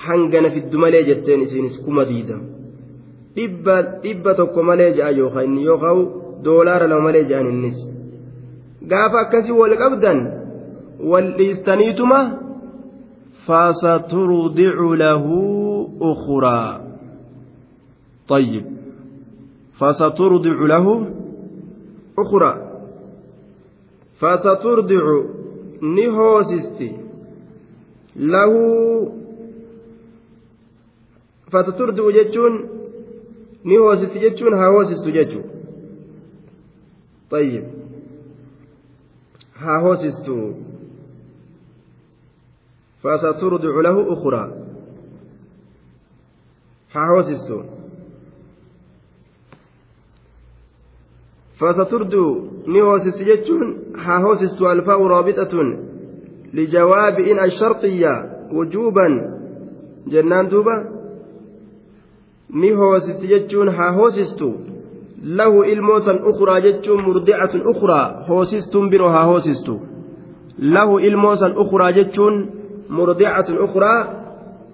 hangana fiddu malee jetteen isiinis kuma diidam dhibba tokko malee je'a yookaan inni yookaan doolaara lama malee je'an innis gaafa akkasii wal qabdan wal dhiistaniituma fasaturdicu lahu ukhraa طيب فسترضع له أخرى. فسترضع نهوسستي له. فسترضع جتون نهوسستي جتون هاوسست جتون طيب. هاوسست فسترضع له أخرى. هاوسست فستردو نيوسس جتشون هاهوسست الفاء رابطة لجواب إن الشرطية وجوبا. جنان دوبا نيوسس جتشون هاهوسست له إلموسا أخرى جتشون مرضعة أخرى هوسستم برو هاهوسست له إلموسا أخرى جتشون مرضعة أخرى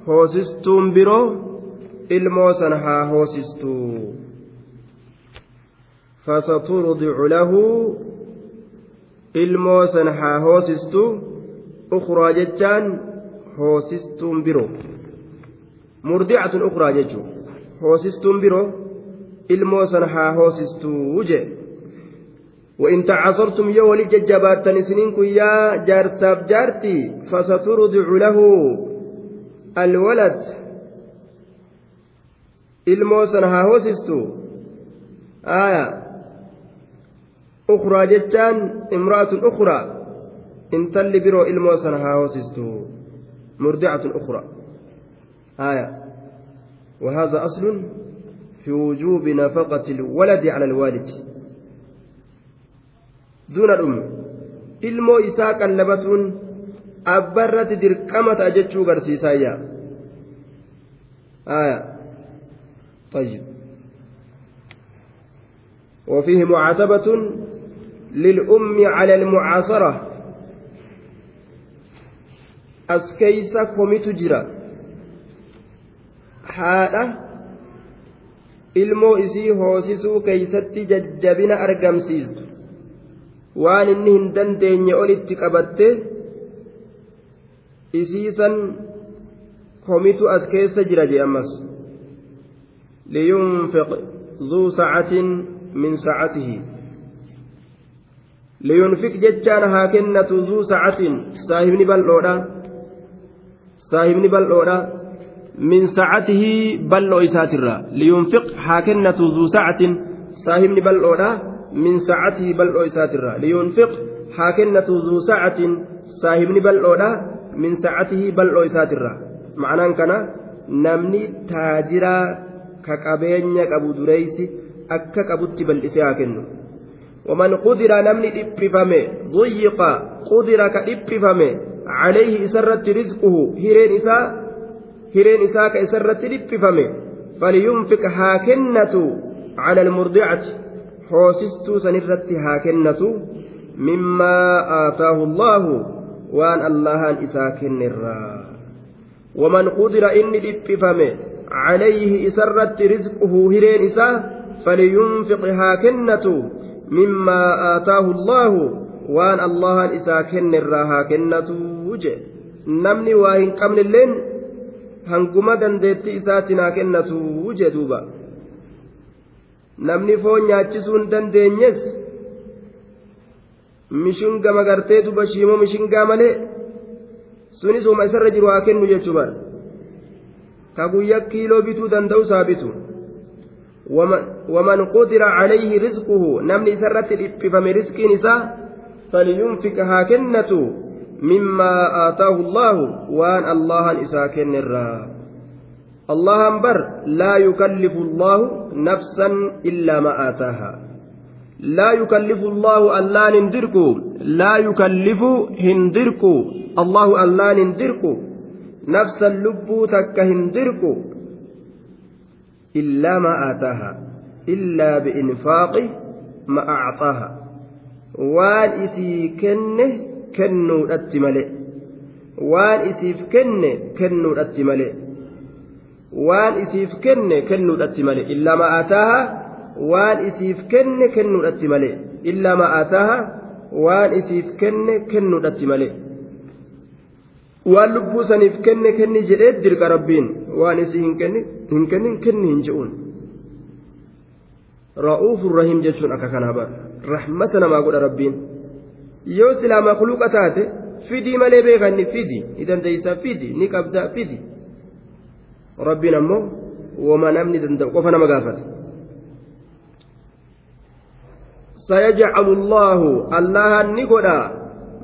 هوسستم برو إلموسا هاهوسستو فسترضع له haa hoosistu ukraa jechaan hoosistuun biroo murdicatun ukraa jechuun hoosistuun biroo ilmoo san haa hoosistuu je وإن تعاصرتم يا ولي ججبات سنين يا جار ساب جارتي فسترضع له الولد الموسن ها هوسستو آية أخرى جتان امرأة أخرى. إن تل برو إلمو سنها وسستو مرضعة أخرى. آية. وهذا أصل في وجوب نفقة الولد على الوالد. دون الأم. إلمو إساء قلبتون أبرت دركمة أجتشو قرسيسايا آية. طيب. وفيه معاتبة. للأم على المعاصرة أسكيس كوميت جرا ilmoo isii hoosisuu keeysatti jajjabina argamsiistu waan inni hin dandeenye olitti qabatte isiisan komitu as keessa jira jee ammas liyunfiq zuu sacatin min sacatihi liyunfiq jechaan haa kennatu zuu sacatin saahibni bal'oodha saahibni bal'oodha min sacatihi bal'oo isaatirra liyunfiq haa kennatu zuu sacatin saahibni bal'oodha min sacatihi bal'oo isaatirra liyunfiq haa kennatu zuu sacatin saahibni bal'oodha min sacatihi bal'oo isaatirra ma'anaan kana namni taajiraa ka qabeenya qabu dureysi akka qabutti bal'isee haa kennu ومن قدر نمني إبفمه ضيق قدر كإبفمه عليه إسرت رزقه هيرين إساء هيرين إساء كإسرت إبفمه فلينفق هاكنة على المرضعة. حوسست سنرت هاكنة مما آتاه الله وأن الله إساكن الرا ومن قدر إني إبفمه عليه إسرت رزقه هيرين إساء فلينفق هاكنة مما آتاه الله وان الله إسا كن الراها كنة وجه نمني واهن قمن اللين هنقما دندت إساتنا كنة وجه دوبا foon nyaachisuun dandeenyes mishinga magartee duba shiimoo mishingaa malee sunis uma isarra jiru haa kennu jechuu bara ka guyyaa kiiloo bituu danda'u isaa bitu ومن قدر عليه رزقه نمني سرت الإبفم رزق نساء فلينفق هاكنة مما آتاه الله وأن الله إساكن الرا. الله أنبر لا يكلف الله نفسا إلا ما آتاها. لا يكلف الله ألا نندركو لا يكلف هندركو الله ألا نندركو. نفسا لبو تك هندركو. إلا ما آتاها إلا بإنفاق ما أعطاها. وان إسي كنه كنو أتملئ وان إسيف كنه كنو أتملئ وان إسيف كنه كنو أتملئ إلا ما آتاها وان إسيف كنه كنو أتملئ إلا ما آتاها وان إسيف كنه كنو أتملئ saniif kenne kenni jedhee dirqa rabbiin waan isii hin kennin kenni hin je'uun. Ra'uufun rahiim jechuun akka kanaa bara rahmata namaa godha rabbiin. Yoo silaa kuluqa taate fidii malee beekanni fidii ni dandeeysa fidii ni qabda fidii. Rabbiin ammoo wama namni danda'u qofa nama gaafate. Sayajcalu allaahu allahan ni godha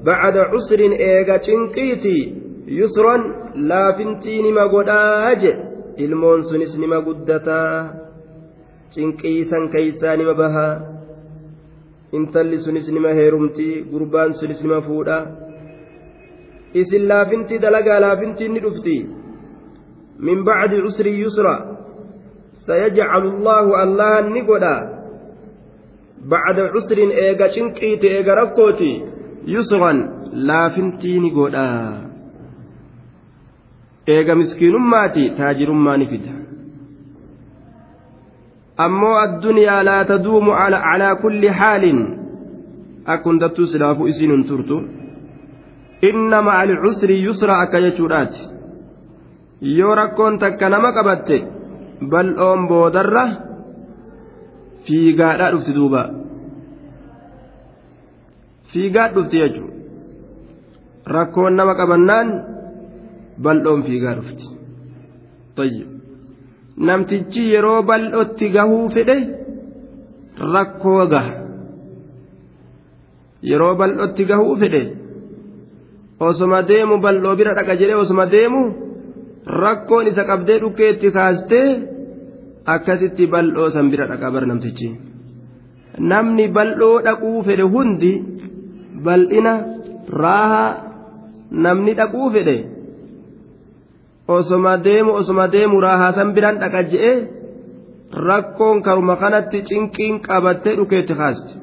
baada cusrin eega cinqiitii. Yusran laafintii nima godhaa je ilmoon sunis nima guddataa cinqiisan keeysaa nima bahaa intalli sunis nima heerumtii gurbaan sunis nima fuudha isin laafintii dalagaa laafintii ni dhufti min bacdi cusrii yusra sayajcalu allaahu allahan ni godha bacda cusrin eega cinqiiti eega rakkooti yusran laafintii ni godha eega miskiinummaati taajirummaa ni fida. Ammoo addunyaa laa taduumu calaa kulli xaalin akka hundattuu silaafuu isiin hin turtu. Inna maca alcusri yusra akka jechuudhaati. Yoo rakkoon takka nama qabatte bal'oon boodarra fiigaadhaa dhufti duuba. Fiigaa dhufti jechuudha. Rakkoon nama qabannaan bal'oon fiigaa dhufti namtichi yeroo bal'otti gahuu fedhe rakkoo gaha yeroo bal'otti gahuu fedhe osoma deemu bal'oo bira dhaqa jedhee osoma deemu rakkoon isa qabdee dhukkee itti kaastee akkasitti bal'oo san bira dhaqa bar namtichi namni bal'oo dhaquu fedhe hundi bal'ina raahaa namni dhaquu fedhe. osoma deemu osoma deemu raahaasan biraan dhaqa je'e rakkoon karuma kanatti cinqiin qabattee dhukeetti kaasti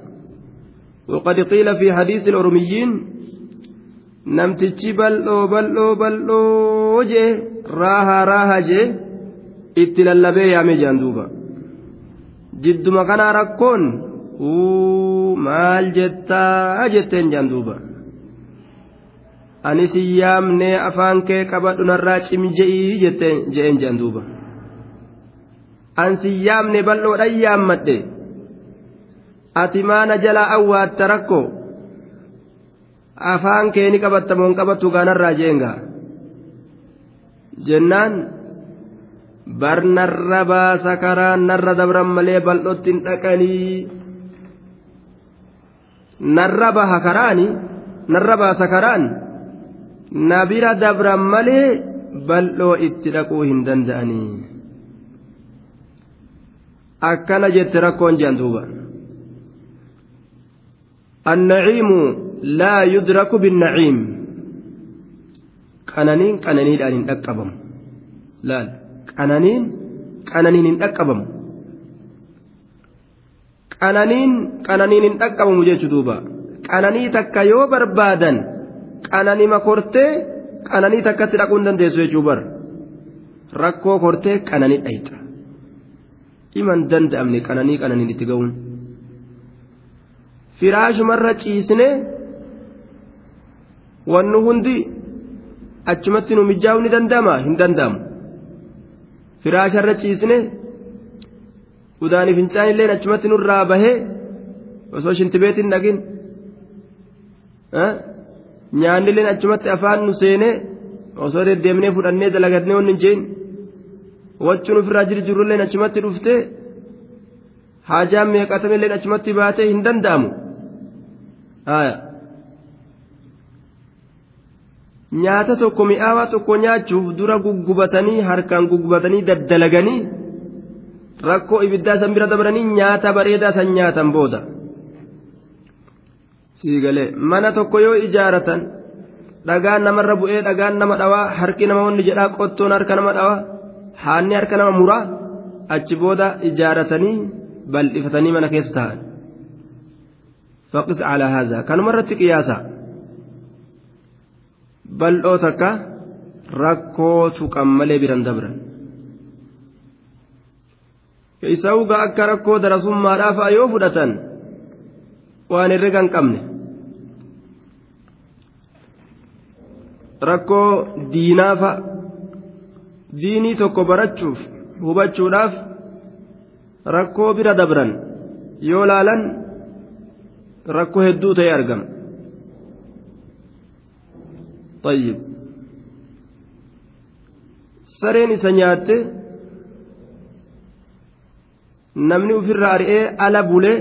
وقد قيل في حديث الأرميين namtichi bal'oo bal'oo bal'oo jee raahaa raahaa jee itti lallabee yaame jaan duuba jidduma kanaa rakkoon maal jettaa jetteen jaan duuba Ani si yaamnee afaan kee qabadhu narraa cimi je'ii je'een je'an duuba. An si yaamne bal'oodhaan yaammadhe? Ati maana jalaa awwaatta rakkoo? Afaan kee ni qabatta moon qabattu gaanarraa jeengaa jennaan bar narra baasa karaan narra dabran malee bal'ootti hin dhaqanii narra baha karaani narra baasa karaan. Na bira dabran malee bal'oo itti dhaquu hin danda'anii. Akkana jette rakkoon jedhan duuba. Annaciimu laa yudraku binnaciim. Qananiin qananiidhaan hin dhaqqabamu. Laal qananiin qananiin hin dhaqqabamu. Qananiin qananiin hin dhaqqabamu jechu duuba. Qananii takka yoo barbaadan qananima kortee? Qananii takkatti dhaquu hin dandeessu jechuu bar. Rakkoo kortee qananii dhayxa iman danda'amne qananii qananiin itti ga'uun. Firaashumarra ciisne wannu hundi achumatti nu mijaa'uu ni danda'ama? Hin danda'amu. Firaasharra ciisne udaanii fincaan illee achumatti nurraa bahee osoo shintibeetiin dhagin nyaannilleen achumatti afaan nu seenee osoo deddeemnee fudhannee dalagatnee wanni jeen wachuun ofirraa jiru jirulleen achumatti dhuftee haajaan meeqatamelleen achumatti baatee hin danda'amu nyaata tokko mi'aawaa tokko nyaachuuf dura guggubatanii harkaan guggubatanii daddalaganii rakkoo ibiddaa san bira dabranii nyaata bareedaa san nyaatan booda. Siigalee mana tokko yoo ijaaratan dhagaan namarra bu'ee dhagaan nama dhawaa harki nama wanni jedhaa qottoon harka nama dhawaa haanni harka nama muraa achi booda ijaaratanii bal'ifatanii mana keessa ta'an faqis calaa haazaa. Kanuma irratti qiyaasa bal'oo takka rakkoo tuqan malee biran dabran. Isa uga akka rakkoo darasummaadhaaf yoo fudhatan waan herrega hin qabne rakkoo diinaafa diinii tokko barachuuf hubachuudhaaf rakkoo bira dabran yoo laalan rakkoo hedduu ta'e argama طيب sareen isa nyaatte namni ofirra ari'ee ala bulee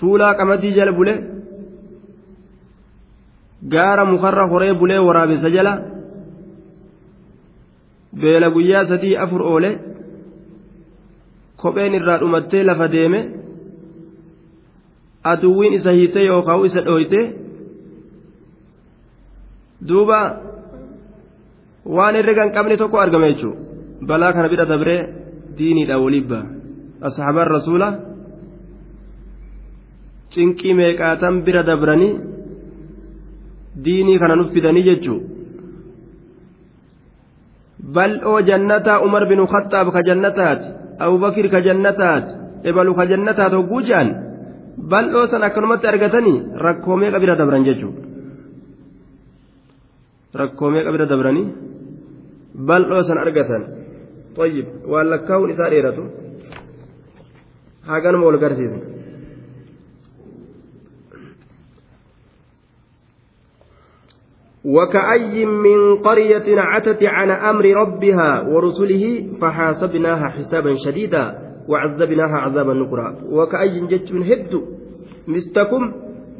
tuulaa qamadii jala bulee gaara mukarra horee bulee waraabessa jala beela guyyaa sadii afur oole kopheen irraa dhumattee lafa deeme aduwwiin isa hiite yookaan isa dhooyte duuba waan herrega hin qabne tokko argame jechuudha. Balaa kana bira dabree diiniidha waliibba asxaabaan rasuula cinqii meeqaatan bira dabranii diinii kana nuuf fidanii jechuudha bal'oo jannataa umar bin khattaab ka jannataati abubakir ka jannataati ebalu ka jannataati hogguu jaan bal'oo san akkanumatti argatanii rakkoo meeqa bira dabran jechuudha rakkoo meeqa bira dabranii bal'oo san argatan طيب waan lakkaa'uun isaa dheeratu haganuma wal garsiisna وكأي من قرية عتت عن أمر ربها ورسله فحاسبناها حسابا شديدا وعذبناها عذابا نكرا. وكأي جت من هد مستكم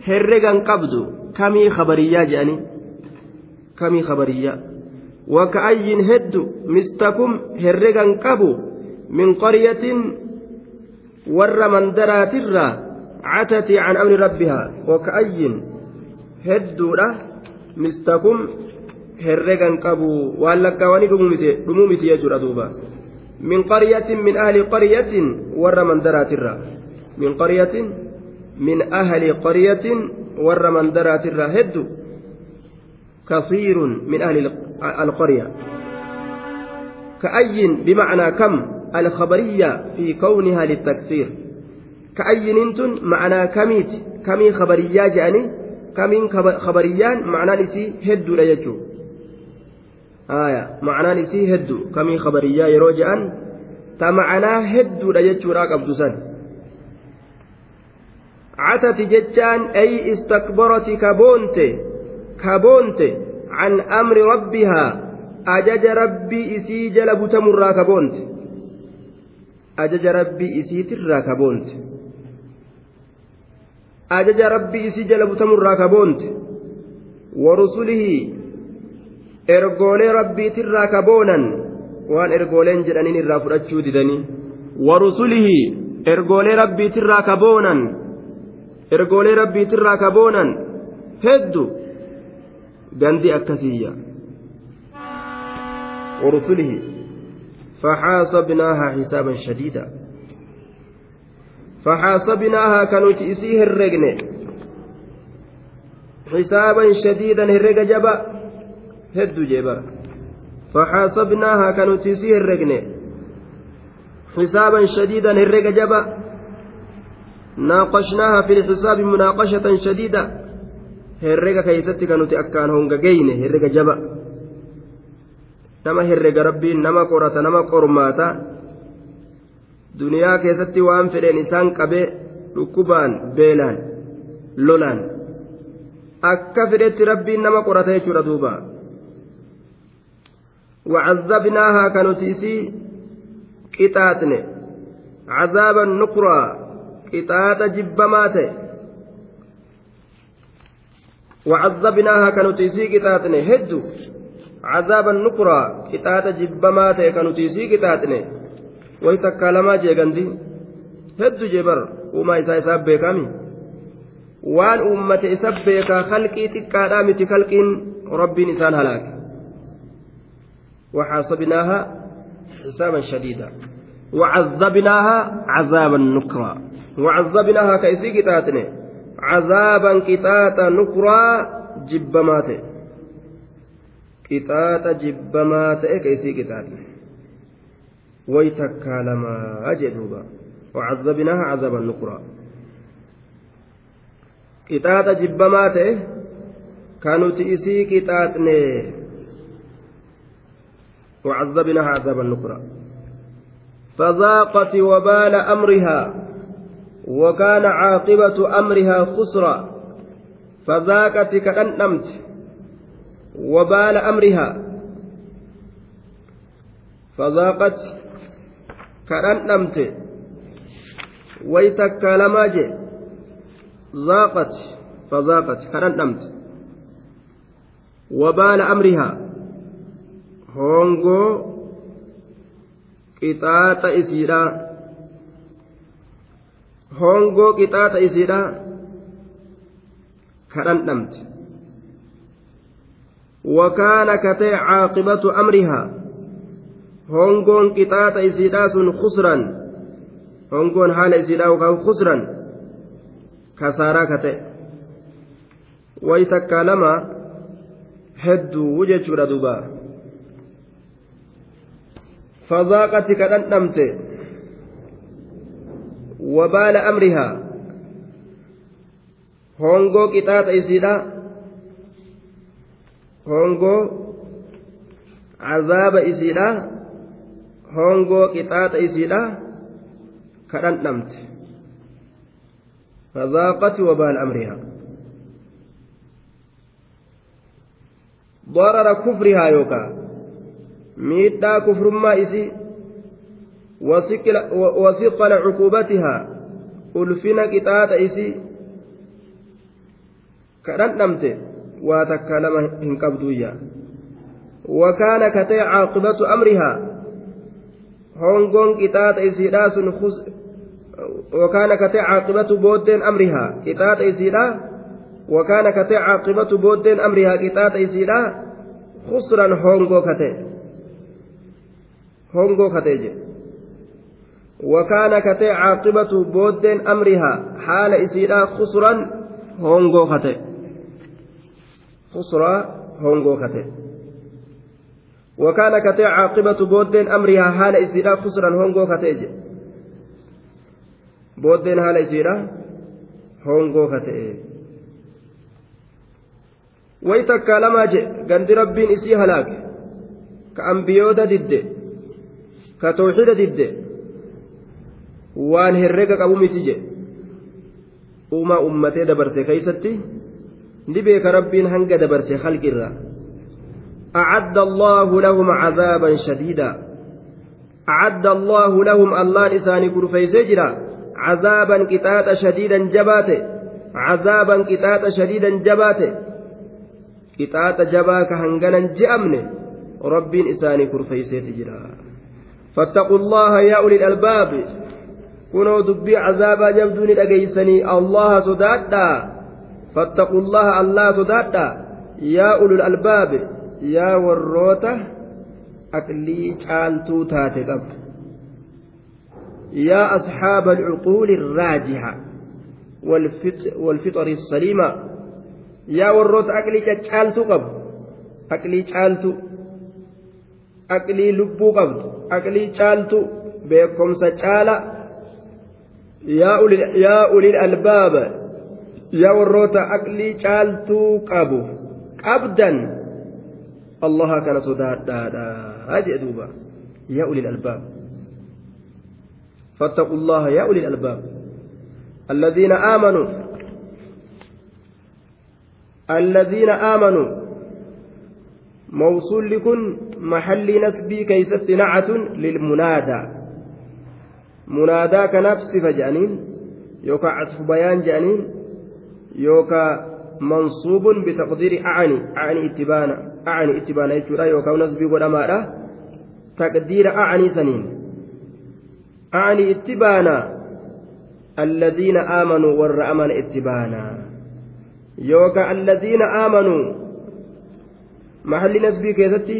هرقا قبض. كمي خبريا جاني؟ كمي خبريا وكأي هد مستكم هرقا قبو. من قرية ور من عتت عن أمر ربها. وكأي هد له mistakum herregan qabu waan lakkaawanii dhumuu miti jechuudha duuba min qaryatin min ahli qaryatin warra mandaraatirra min qaryatin min ahli qaryatin warra mandaraatirra heddu كثير من أهل القرية كأي بمعنى كم الخبرية في كونها للتكثير كأي ننتن معنى كميت كمي خبرية جاني kamiin khabariyyaan ma'anaan isii hedduudha jechuudha haaya ma'anaan isii heddu kamii khabariyyaa yeroo je'an ta ma'anaa hedduudha jechuudha qabdu san. Catati jechaan ay istakbarati kaboonte kaboonte can amri rabbihaa ajaja rabbii isii jala butamurraa kaboonte ajaja rabbii isiitirraa kaboonte ajaja rabbi isii jala butamurraa ka boonte warusulihii ergoolee rabbiitirraa kaboonan waan ergooleen jedhaniin irraa fudhachuu didanii warusulihii ergoolee rabbiitirraa ka boonan ergoolee rabbiitirraa ka boonan heddu gandi akkasiyya warusulihii faxaasabnaahaa xisaaban shadiida فحاسبناها كانت إسيه الرقن حسابا شديدا الرق جبا هد جبا. فحاسبناها كانت إسيه الرقن حسابا شديدا الرق جبا. ناقشناها في الحساب مناقشة شديدة. herrega keeysatti kan nuti akkaan hongageyne herrega jaba nama herrega rabbiin nama qorata nama qormaata duniyaa keessatti waan fedheen isaan qabee dhukkubaan beelaan lolaan akka fedhetti rabbiin nama qorata jechuudha duuba وعذبناها كنتيسي قطاتن عذابا نكرا قطات جبمات وعذبناها كنتيسي قطاتن هدو عذابا نكرا قطات جبمات كنتيسي قطاتن way takkaa lamaa jeegandi heddu jebar uumaa isaa isaaf beekami waan uummate isa beekaa kalqii xiqqaadhaa miti kalqiin rabbiin isaan halaake وحاسبناها حسابا شديدا وعذبناها عذابا نكرا وعذبناها كيسي قطاتني عذابا قطاتا نكرا جبمات قطاتا جبمات كيسي قطاتني ويتكا لما أجدوبا. وعذبناها عذابا نكرا. قطاطة جبمات كانوا تئسي قطاطني وعذبناها عذابا نكرا. فذاقت وبال أمرها وكان عاقبة أمرها خسرا. فذاقت كأنمت وبال أمرها. فذاقت كأنمت ويتك لماجي ذاقت فذاقت كأنمت وبال أمرها hongoo qixaaxa isiidha. Hongoo qixaaxa isiidha. كرنمت وكان كتي عاقبة أمرها هونغون قطاة إسيداس خسرا هونغون حال إسيدا خسرا كسارا كتي ويتكا لما hedduu jechuudha duuba fadaaqati kadhandhamte wabaala amrihaa hongoo qixaaxa isiidha hongoo cazaaba isiidha hongoo qixaaxa isiidha kadhandhamte fadaaqati wabaala amrihaa ضرر كفرها يوكا ميتا كفر ما إسي وثقل عقوبتها ألفنا كتات إسي كرن نمت وتكلم إن قبضويا وكان كتي عاقبة أمرها هونغون كتات إسي راس خس وكان كتي عاقبة بودين أمرها. كتات إسي وكان كتي عاقبة بودين أمرها. كتات إسيرا خسرا هونغو كتي هونغو كتي وكان كتي عاقبة بودين أمرها. حال إسيرا خسرا هونغو كتي خسرا هونغو كتي وكان كتي عاقبة بودين أمرها حال إسيرا خسرا هونغو كتي بودين حال إسيرا هونغو كتي je gandi rabbiin isii halaake ka ambiyoota didde ka tawxida didde waan herrega qabu miti je uumaa ummatee dabarse keeysatti ni beeka rabbiin hanga dabarse halqirra أعد الله لهم عذابا شديدا أعد الله لهم الله لسان كرفي سجرا عذابا كتاتا شديدا جباته عذابا كتاتا شديدا جباته ka hanganan je'amne rabbiin isaanii kurfeeyseeti jira fattaquu allaha yaa ulil albaabi kunoo dubbii cazaabaa jabduu ni dhageeysanii allaha sodaadhaa fattaquu allaha allaha sodaadhaa yaa ulul albaabi yaa warroota aqlii caaltuu taate qabu يا أصحاب العقول الراجحة والفطر السليمة yaa warroota aqlii caccaaltuu qabu aqlii caaltu aqlii lubbuu qabdu aqlii caaltu beekomsa caala yaa ulil albaaba yaa warroota aqlii caaltuu qabu qabdan allaha kana sodaadhaadha jee duuba yaa ulil albaab فاتقوا الله يا أولي الألباب. الذين آمنوا. الذين آمنوا. موصول لكن محل نسبي كيست نعة للمنادى. منادى كنفس فجأنين. يوكا عطف بيان جانين. يوكا منصوب بتقدير أعني أعني اتبانا أعني اتبانا يجورا يوكا نسبي ودمارا تقدير أعني سنين أعني اتبانا الذين آمنوا والرأمن اتبانا yookaan alladiina aamanuu mahalli nasbii keessatti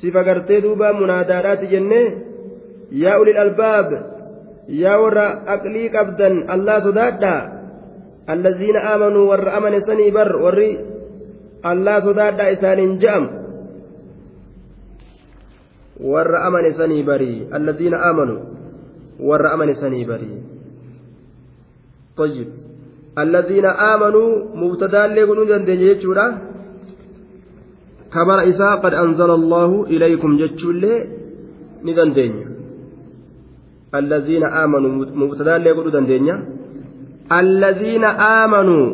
sifa gartee duuba munaadaadhaati jennee yaa ulil albaab yaa warra aqlii qabdan allah sodaadhaa aamanuu warra amane sanii bar warri allah sodaadhaa isaaniin je'am warra amane sanii barii alladiina aamanuu warra amane sanii barii طيب الذين آمنوا مبتدا لكم دندن جيتشورا كبر إساء قد أنزل الله إليكم جيتشول ندندن الذين آمنوا مبتدا لكم دندن الذين آمنوا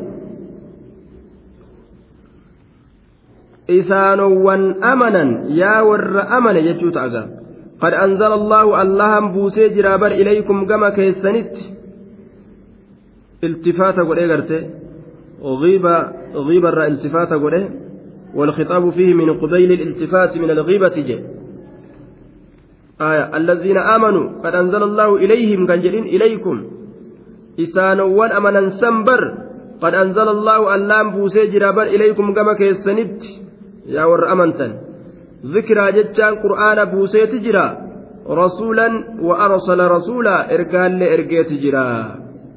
yaa warra amane jechuu ta'aga qad anzala allaahu allahan buusee jiraa bar ilaykum gama keessanitti التفاتة قد إيغرتي غيبة غيبة التفاتة قد والخطاب فيه من قبيل الالتفات من الغيبة جي آية. الذين آمنوا قد أنزل الله إليهم كان إليكم. إسانوان أمنا سنبر قد أنزل الله اللام بوسي جرابا إليكم كما كيستنبت يا ور أمنتا ذكرى جتان قرآن بوسي تجرى رسولا وأرسل رسولا إرقال لإرقيت جرى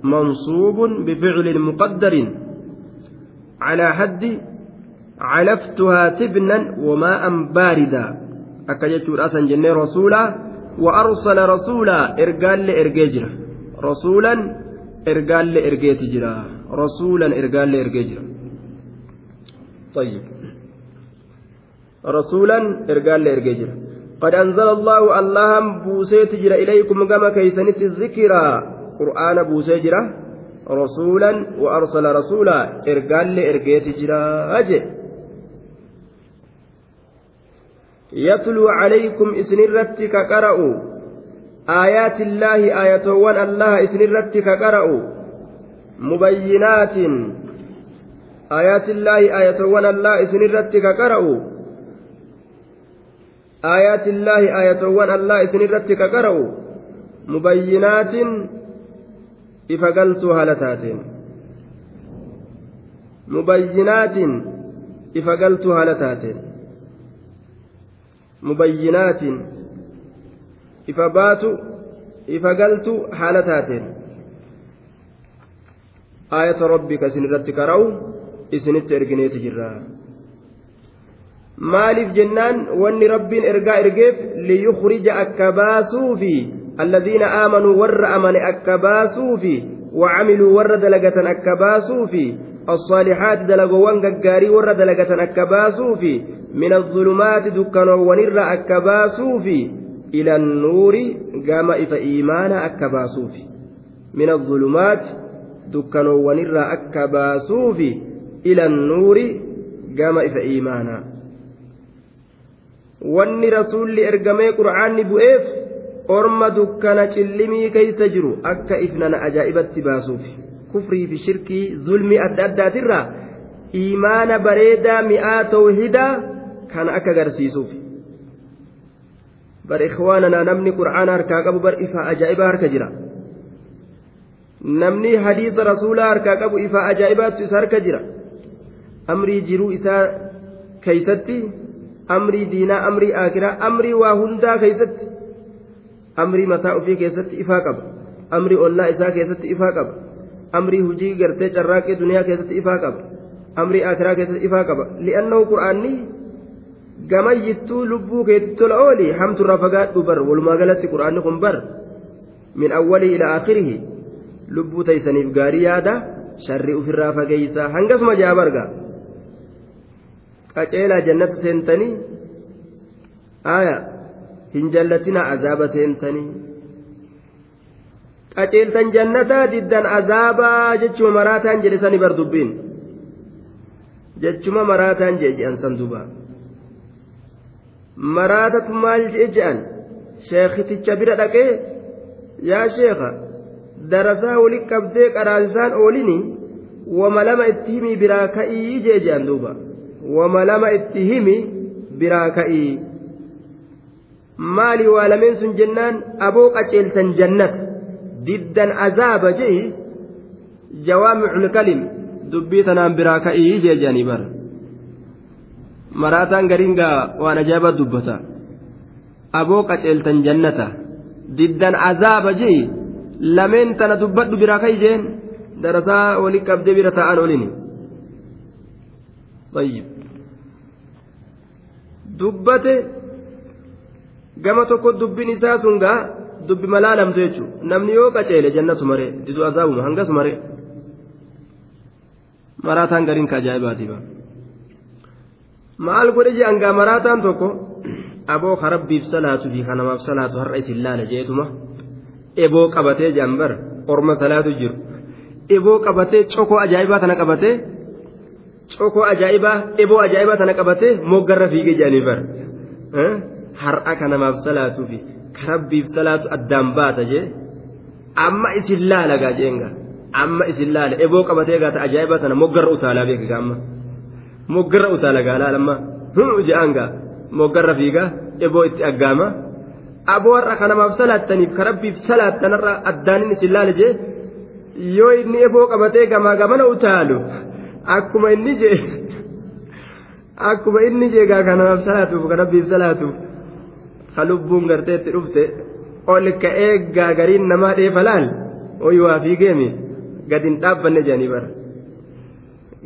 منصوب بفعل مقدر على حد علفتها تبنا وماء باردا أكجت رأسا جنة رسولا وأرسل رسولا إرقال لإرقيت رسولا إرقال لإرقيت جرى رسولا إرقال لإرقيت جرى طيب. رسولا لإرقيت جرى قد أنزل الله اللهم بوسيت جرى إليكم كما كيسنت الذكرى قرآن بوسيجرة رسولا وأرسل رسولا إرقال لإرقيت جرى أجي. يتلو عليكم إسنرتك قرأوا. آيات الله آية وان الله إسنرتك قرأوا مبينات. آيات الله آية وان الله إسنرتك قرأوا آيات الله آية وان الله إسنرتك قرأوا مبينات. ifa galtuu haala taateen mubayyinaatiin ifa galtuu haala taateen mubayyinaatiin ifa baatu ifa galtuu haala taateen aayata rabbika isin irratti kara'u isinitti ergineeti jirra maaliif jennaan wanni rabbiin ergaa ergeef liyukhrija akka baasuufi الذين آمنوا ور أمن أكباسوفي وعملوا ور دلقة أكباسوفي الصالحات دلقوان قاري ور دلقة أكباسوفي من الظلمات دكانوا ونر أكباسوفي إلى النور قام إف إيمان أكباسوفي من الظلمات دكانوا ونر أكباسوفي إلى النور قام إف إيمانا wanni rasuulli ergamee qur'aanni bu'eef orma dukkana cillimii keeysa jiru akka ifnana ajaa'ibatti baasuuf kufrii fi shirkii zulmii adda addaatirraa imaana bareedaa mi'aa tawhidaa kan akka agarsiisuuf bar ikhwaananaa namni qur'aana harkaa qabu bar ifa ajaa'ibaa harka jira namni hadiisa rasuulaa harkaa qabu ifa ajaa'ibaatu isa harka jira amrii jiruu isaa keeysatti amrii diinaa amrii aakiraa amrii waa hundaa keeysatti amrii mataa ofii keessatti ifaa qaba amrii ollaa isaa keessatti ifaa qaba amrii hujii gartee carraaqii duniyaa keessatti ifaa qaba amrii akiraa keessatti ifaa qaba li'annahu qur'aanni gamayyittuu lubbuu keetti tola ooli hamturraa fagaadhu bar walumaa galatti qur'aanni kun bar min awwalii ila aakhirihi lubbuu taysaniif gaarii yaada sharri ofirraa fageeysaa hangasuma jaa barga qaceelaa jannata seentanii aayaa hin jallatina azaaba seentanii qaceeltan jannataa diddan azaabaa jechuma maraataan jedhe sani bar dubbiin jechuma maraataan jee je'an san duba maraatatu maal jee je'an sheekiticha bira dhaqee yaa sheeka darasaa walitti qabdee qaraasisaan oolini wama lama itti himi biraa ka'ii jee je'an duuba wama lama itti himi biraa ka'ii maali waa lameen sun jennaan aboo qaceeltan jannata diddan azaaba jee jawaamicul kalim dubbii tanaan biraa ka'ii jee jedhanii bara maraataan gariin gaa waan ajaa'ibaa dubbata aboo qaceeltan jannata diddan azaaba jee lameen tana dubbadhu biraa ka'ii jeen darasaa walii qabdee bira ta'an olini dubbate gama tokko dubbiin isaa sun gaa dubbi malaa lamtu jechuun namni yoo qaceele jannatu maree didu azaabuma hangas maree maraataan gariin ka ajaa'ibaati maal godhe jedhan gaa maraataan tokko? Aboo karabbiif salaatu fi kanamaaf salaatu har'a isin laala jeetuma? Eboo qabatee jambar orma salaatu jiru. Eboo qabatee cokoo ajaa'ibaa tana qabatee? Cokoo ajaa'ibaa eboo ajaa'ibaa tana qabatee moggarra fiigee jedhanii bar har'a kanamaaf salaatuu fi karabbiif salaatu addaan baata jee? Amma isin laala gaa jeenga. Amma isin laala. Eboo qabatee gaata ajaa'iba tana moggarra utaalaa beeka amma moggarra utaala gaa laalamma hum je'an gaa. Moggarra fiigaa. Eboo itti aggaama. Aboo har'a kanamaaf salaattaniif karabbiif salaattanarra addaanin isin laala jee? Yoo inni efoo qabatee gamaa gamana utaalu akkuma inni jee akkuma inni jeegaa kanaaf salaatuuf kan rabbiif salaatuuf ka lubbuun gartee itti dhufte ol ka'ee gaagariin namaa dheefa laal? Oyi waa fiigeemi gadi hin dhaabbanne jedhanii bara.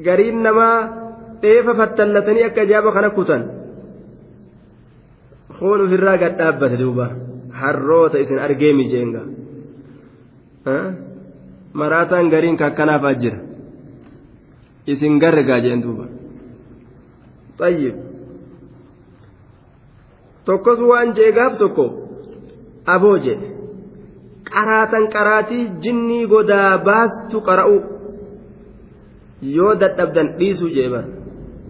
Gariin namaa dheefa fattallatanii akka ijaaba kana kutan. Foon ofirraa gad dhaabbate duuba. Harroota isin argee mijeenga. Maraataan gariin kakkanaafaa ajjira. Isin gargaa jeen duuba. Xayyib tokkos waan jee gaaf tokko aboo jee qaraatan qaraatii jinnii godaa baastu qara'u. Yoo dadhabdan dhiisuu jee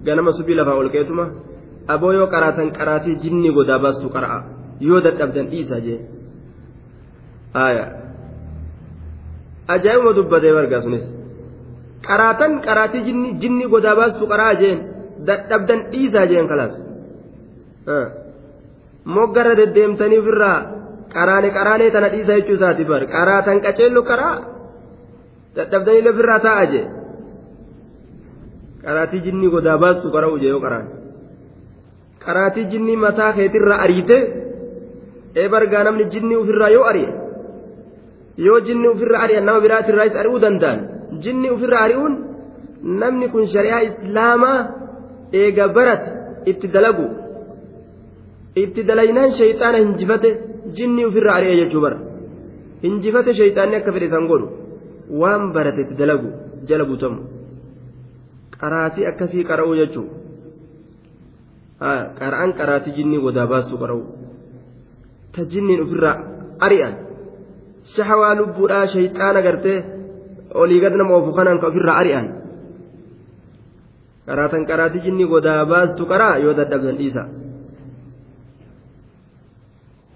ganama subii lafaa ol keetuma aboo yoo qaraatan qaraatii jinnii godaa baastu qara'a yoo dadhabdan dhiisa jee ajaa'ibuma dubbatee bargaa sunis qaraatan qaraatii jinni godaa baastu qara'a jeen dadhabdan dhiisaa jeen kalaas moggarra deddeemsanii ofirraa qaraane qaraanee tana dhiisa jechuu isaati bar qaraatan qaceellu qaraa dadhabdanii ofirraa taa'a jee qaraatii jinnii godaa baastu qara'u jee yoo qaraan. Qaraatii jinnii mataa keetirraa ariite ee bargaa namni jinnii ofirraa yoo ari'e yoo jinnii ofirraa ari'an nama biraatirraas ari'uu danda'an jinnii ofirraa ari'uun namni kun shari'aa islaamaa eega barate itti dalagu itti dalaynaan shayxaana hinjifate jinnii ofirraa ari'e jechuu bara. Hinjifate shayxaanni akka fedhe isan godhu waan barate itti dalagu jala butamu qaraatii akkasii qara'uu jechuu? Qara'an qaraatii jinnii godaa baastuu qara'u. Ta jinniin ofirraa ari'an. Shahawaa lubbuudhaa shayxaana gartee olii gad nama oofu kanaan ka ofirraa ari'an. Qaraatan qaraatii jinnii godaa baastu qaraa yoo dadhabdan dhiisa.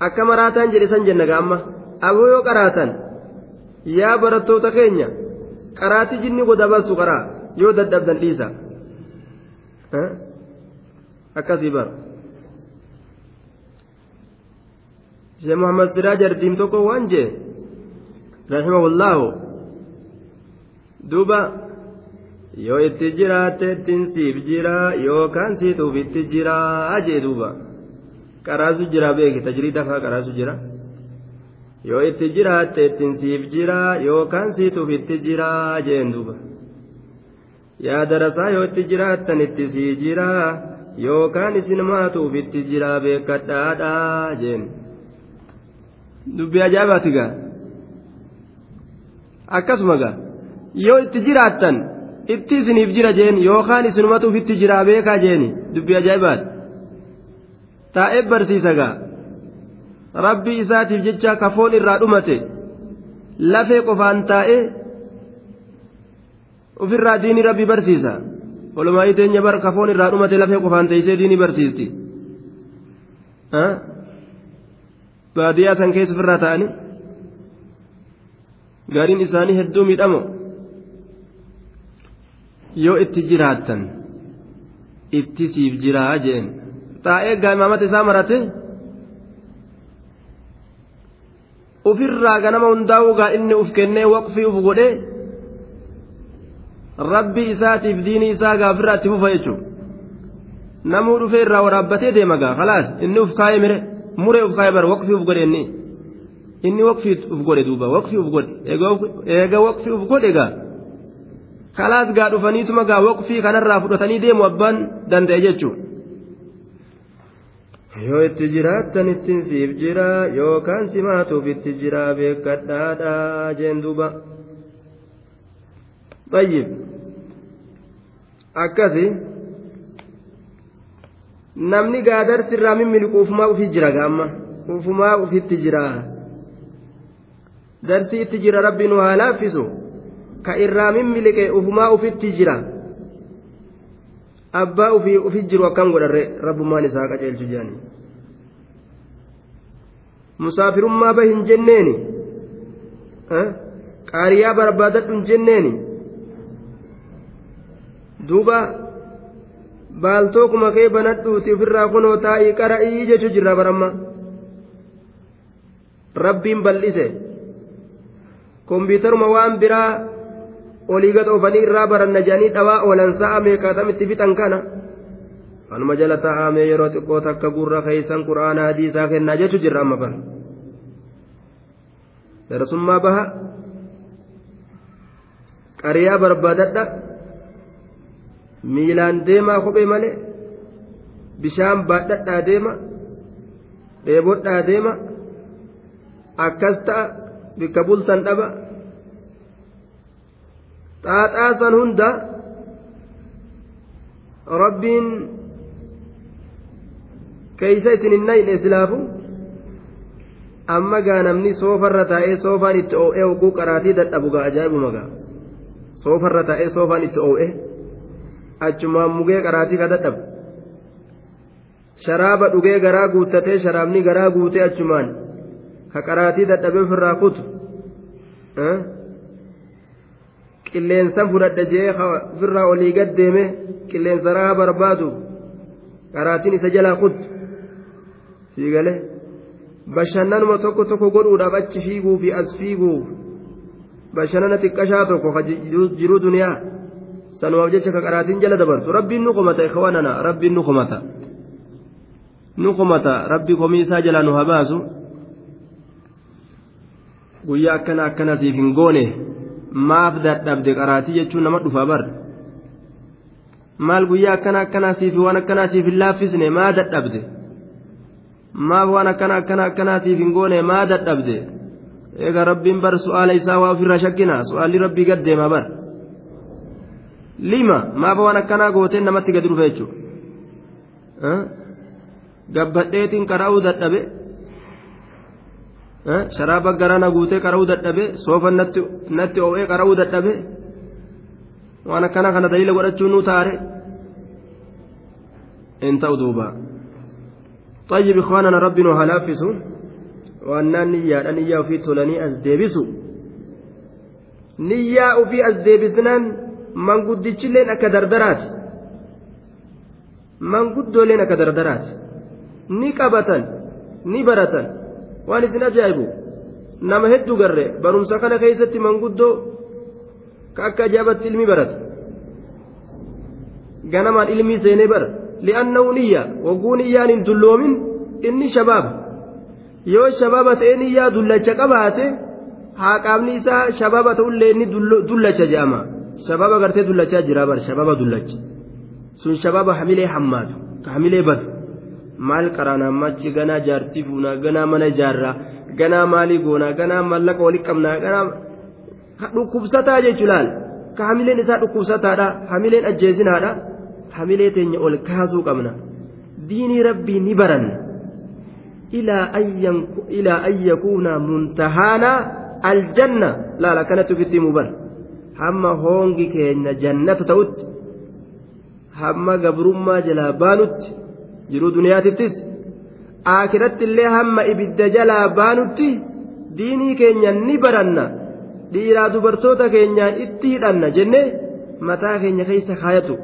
Akka maraataan jedhe san jenna gaamma. Aboo yoo qaraatan yaa barattoota keenya qaraatii jinnii godaa baastu qaraa yoo dadhabdan dhiisa akkasii bara shee muhammad siraaj ardiim tokko waan jee rahimahullaahu duuba yoo itti jiraatte ittiin siif jira yookaan siituuf itti jiraa jee duuba qaraasu jira beeki tajriida faa qaraasu jira yoo itti jiraatte ittiin siif jira yookaan siituuf itti jiraa jeen duuba yaa darasaa yoo itti jiraattan itti sii jira yookaan isin maatuuf itti jiraa beekadhaadhaa jeen. Dubbii ajaa'ibaati gaa? Akkasuma gaa yoo itti jiraattan itti isiniif jira jeen yookaan isinumatuuf itti jiraa beekaa jeeni dubbii ajaa'ibaati taa'ee barsiisa gaa rabbii isaatiif jecha kafoon irraa dhumate lafee qofaan taa'ee ofirraa diinii rabbii barsiisa. Walumaa teenya bar kafoon irraa dhumate lafee qofaan teessee diinii barsiisti baadiyyaa san keessa ofirraa ta'anii gaariin isaanii hedduu miidhamo? Yoo itti jiraattan itti siif jiraa jeen. Taa'ee gaa'imamata isaa marate? Ufirraa ganama hundaa'uu gaa inni uf kennee waqfii uf godhee rabbii isaatiif diinii isaa gaafirraa itti fufa jechuudha namuu dhufee irraa waraabbatee deema gaa khalaas. Inni uf kaayee mire muree uf kaayee bara waqfii uf godhe inni. Inni waqfii uf godhe duuba waqfii uf godhe. Eega waqfii uf godhe gaa. Khalaas gaa dhufaniituma gaa waqfii kanarraa fudhatanii deemu abbaan danda'e jechuudha. yoo itti jiraattan ittiin siif jira yookaan si maatuuf itti jira beekadhaadhaa jeen duuba. طيب akkasi namni gaadarsi irraa mimmiliqu ufumaa ufii jira gaamma ufumaa ufitti jira darsi itti jira rabbi nu haa laaffisu ka irraa mimmiliqe ufumaa ufitti jira abbaa ufii ufi jiru akkam godharre rabbummaan isaa qaceelchu jedhani musaafirummaa bahi hin jenneeni qaariyaa barbaadadhu hin jenneeni duuba baaltoo kuma kee banadhuuti ofirraa kunoo taa'ii qara'ii jechuu jirra baramma rabbiin bal'ise kompiitaruma waan biraa olii gad oofanii irraa baranna jedhanii dhawaa oolan sa'a meeqaatamitti fixan kana kanuma jala taa'amee yeroo xiqqoo takka gurra keeysan quraana hadiisaa kennaa jechu jirra amma bara darasummaa baha qariyaa barbaadadha miilaan deemaa kophee malee bishaan baadhadhaa deema dheebodhaa deema akkas ta'a bikka bultan dhaba xaaxaasan hunda rabbiin keeysa isin hin nayne islaafu amma gaa namni soofarra taa'ee soofaan itti oo'ee hogguu qaraatii dadhabu gaa ajaa'ibuma gaa soofarra taa'ee soofaan itti oo'ee achumaan mugee qaraatii ka dadhabu sharaaba dhugee garaa guuttatee sharaabni garaa guutee achumaan ka qaraatii dadhabee ofirraa kutu qilleensan fudhadha jee ofirraa olii gad deeme qilleensa raha barbaadu qaraatiin isa jalaa kutu sii galee bashannanuma tokko tokko godhuudhaaf achi fiiguu fi as fiiguu bashannana xiqqashaa tokko ka jiruu duniyaa sanumaaf jecha ka qaraatiin jala dabartu. Rabbiin nu qomata ikhwaanana rabbiin nu qomata nu qomata rabbi komiisaa jalaa nu habaasu. Guyyaa akkana akkana siif hin goone. Maaf dadhabde qaraatii jechuun nama dhufa bar. Maal guyyaa akkana akkanaa siif waan akkanaa siif hin laaffisne? Maa dadhabde? Maaf waan akkana akkana akkanaatiif hin goone? Maa dadhabde? Eega rabbiin bar su'aala isaa waa ofirraa shakkina su'aalli rabbii gad deema bar lima maaf waan akkanaa gooteen namatti gadi dhufe jechuudha gabbadheetiin qara'uu dadhabe sharaaba garana guutee qara'uu dadhabe soofa natti oo'ee qara'uu dadhabe waan akkana kana daliila godhachuun nu taare in ta'u duubaa. طيب إخواننا ربنا هلافسوا وأن نية نية في تولني أزديبسوا نية في أزديبسنان manguddichilleen akka dardaraati. Manguddooleen akka dardaraati. Ni qabatan ni baratan. Waan isin ajaa'ibu nama hedduu garree barumsa kana keessatti manguddoo ka akka ajaa'ibatti ilmi barata. Ganamaan ilmii seenee bara. Li'annahu niyya wagguu niyyaan hin dulloomin inni shabaaba. Yoo shabaaba ta'ee niyyaa dullacha qabaate haa qaamni isaa shabaaba ta'ullee inni dullacha jedhama. Shabaaba gartee dullachaa jira bara shabaaba dullacha. Sun shabaaba hamilee hammaatu ka hamilee badu. Maal qaraan ammachi ganaa jaartii fuunaa ganaa mana ijaarraa ganaa maalii goonaa ganaa mallaqa walii qabnaa ganaa dhukkubsataa jechuun laal ka hamileen isaa dhukkubsataadha hamileen ajjeesinaadha hamilee teenya ol kaasuu qabna. Diinii rabbii ni baranna. Ilaa an yakuuna muntahaana aljanna. Laal akkanatti ofitti himuu bara hamma hoongi keenya jannata ta'utti hamma gabrummaa jalaa baanutti jiruu duniyaatittis aakiratti illee hamma ibidda jalaa baanutti diinii keenya ni baranna. Dhiiraa dubartoota keenyaan itti hidhanna jenne mataa keenya keessa kaayatu.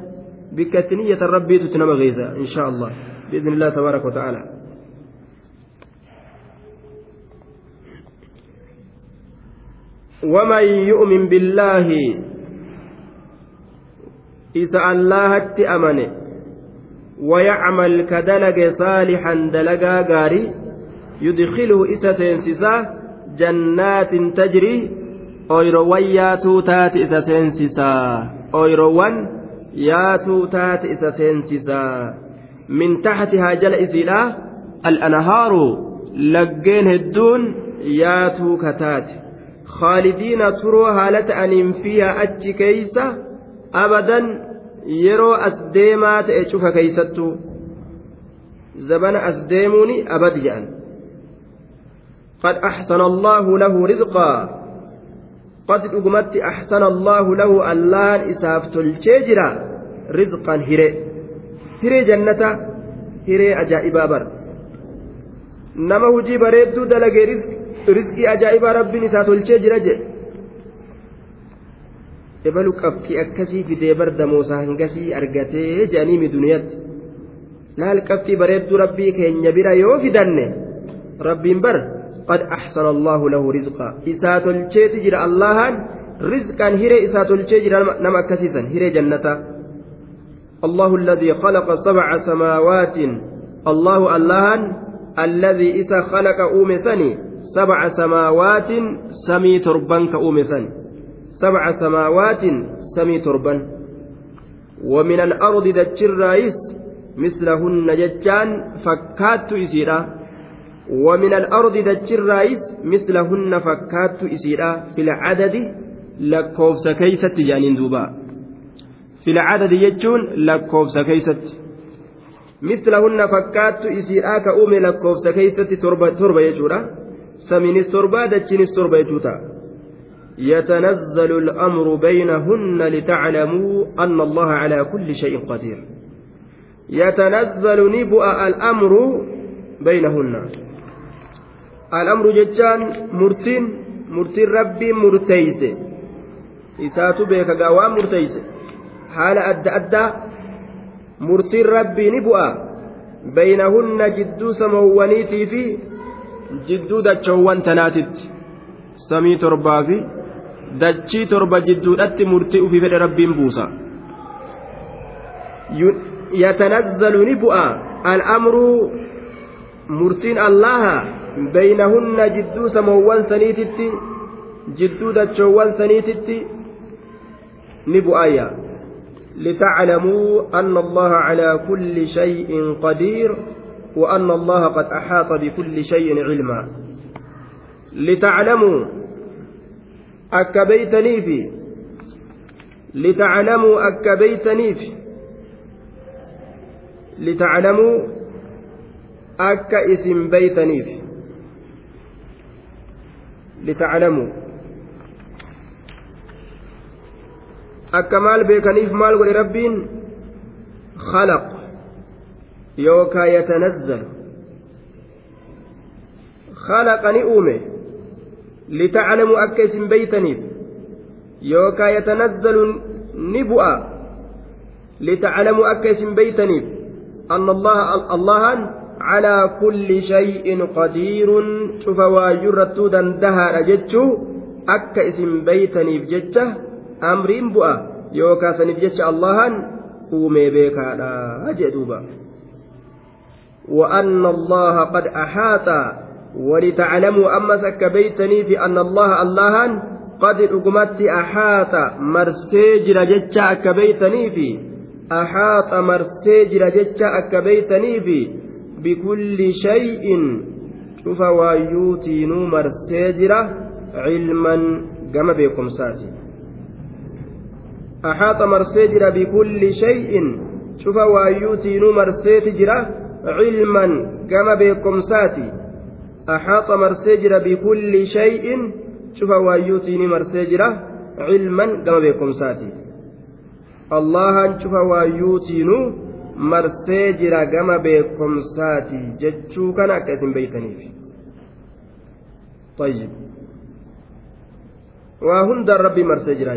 Bikka itti niyyatan rabbiitutti nama geessa insha allah. Biidni illah tabaaraka wata'ala ومن يؤمن بالله إذا الله أمنه ويعمل كدلج صالحا دلجا غاري يدخله إسا جنات تجري أويروان ياتو تات إسا سينسسا أويروان ياتو تات إسا سينسسا من تحتها جل إسيلا الأنهار لجين هدون ياتو كتات خالدين تروا هالة أن فيها أتش كيسة أبدا cufa keeysattuu zabana as deemuuni abad jedhan قد أحسن الله له رزقا. قد أقمت أحسن الله له اللان إساف تلشيجرا. رزقا هري هري جنة. هري أجائبا بر. نما هجي بريدو دلق رزق رزقي أجائبا ربي إساف تلشيجرا جي ebalu qabxii akkasii fidee bar damoosaa hangasii argatee jedhaniimi duniyaatti laal qabxii bareedduu rabbii keenya bira yoo fidanne rabbiin bar قد أحسن الله له رزقا إسات الشيت الله رزقا هري إسات الشيت نما كسيسا هري جنة الله الذي خلق سبع سماوات الله الله الذي إسا خلق أومسني سبع سماوات سمي تربان كأومسني سبع سماوات سمي تربان. ومن الأرض دتشر رايس مثلهن ججان فكات إسيرا. ومن الأرض دتشر رايس مثلهن فكات إسيرا. في العدد لكوفس كيست جانين دوبا. في العدد يجون لكوفس كيست. مثلهن فكات إسيرا كأومي لكوفس كيست تربة تربة يجورا سمينس تربة دتشينس تربة يجوتا يتنزل الأمر بينهن لتعلموا أن الله على كل شيء قدير يتنزل نبؤ الأمر بينهن الأمر جتان مرتين مرتين ربي مرتيس إساتو بيك قوام مرتيس حال أدى أدى مرتين ربي نبؤ بينهن جدو سموانيتي في جدو دتشوان تناتت سمي تربا في dachii torba jidduudhatti murtii ufii fedhe rabbiin buusa yatanazzalu ni bu'a al'amruu murtiin allaha beynahunna jidduu samoowwan saniititti jidduu dachoowwan saniititti ni bu'ayya لتعلموا أن الله على كل شيء قدير وأن الله قد أحاط بكل شيء علما لتعلموا akka beeytaniifi litaclamuu akka beeytaniif litaclamuu akka isin beeytaniif litaclamuu akka maal beekaniif maal godhe rabbiin khalaq yookaa yatanazzalu khalaqa ni uume litaclamuu akka isin beeytaniif yookaa yatanazzalu ni bu'a litaclamuu akka isin beeytaniif anna allahan calaa kulli shay'in qadiirun cufa waayyurrattuu dandahaadha jechuu akka isin beeytaniif jecha amriin bu'a yookaa saniif jecha allahan uumee beekaadha jee وأن الله قد أحاط ولتعلموا أمس أكبيتني في أن الله اللهان قد أقمت أحاط مرسيجر جتشا أكبيتني في أحاط مرسيجر جتشا أكبيتني في بكل شيء شوف وايوتينو مرسيجر علما كما بكم ساتي أحاط مرسيجر بكل شيء. شوف وايوتينو مرسيجر علما كما بكم ساتي. أحاط مرسجر بكل شيء. شوف وايوتيني مرسجر علما كما بكم ساتي. الله شوف وايوتينو مرسجر كما بكم ساتي. جتشو كان أكاسم بيتني طيب. وهند ربي مرسجر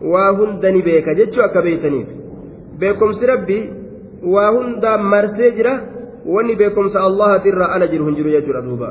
waa hunda ni beeka jechuu akka beeytaniif beekumsi rabbi waa hundaa marsee jira wanni beekumsa allahatirraa ala jiru hin jiru jechuudha duuba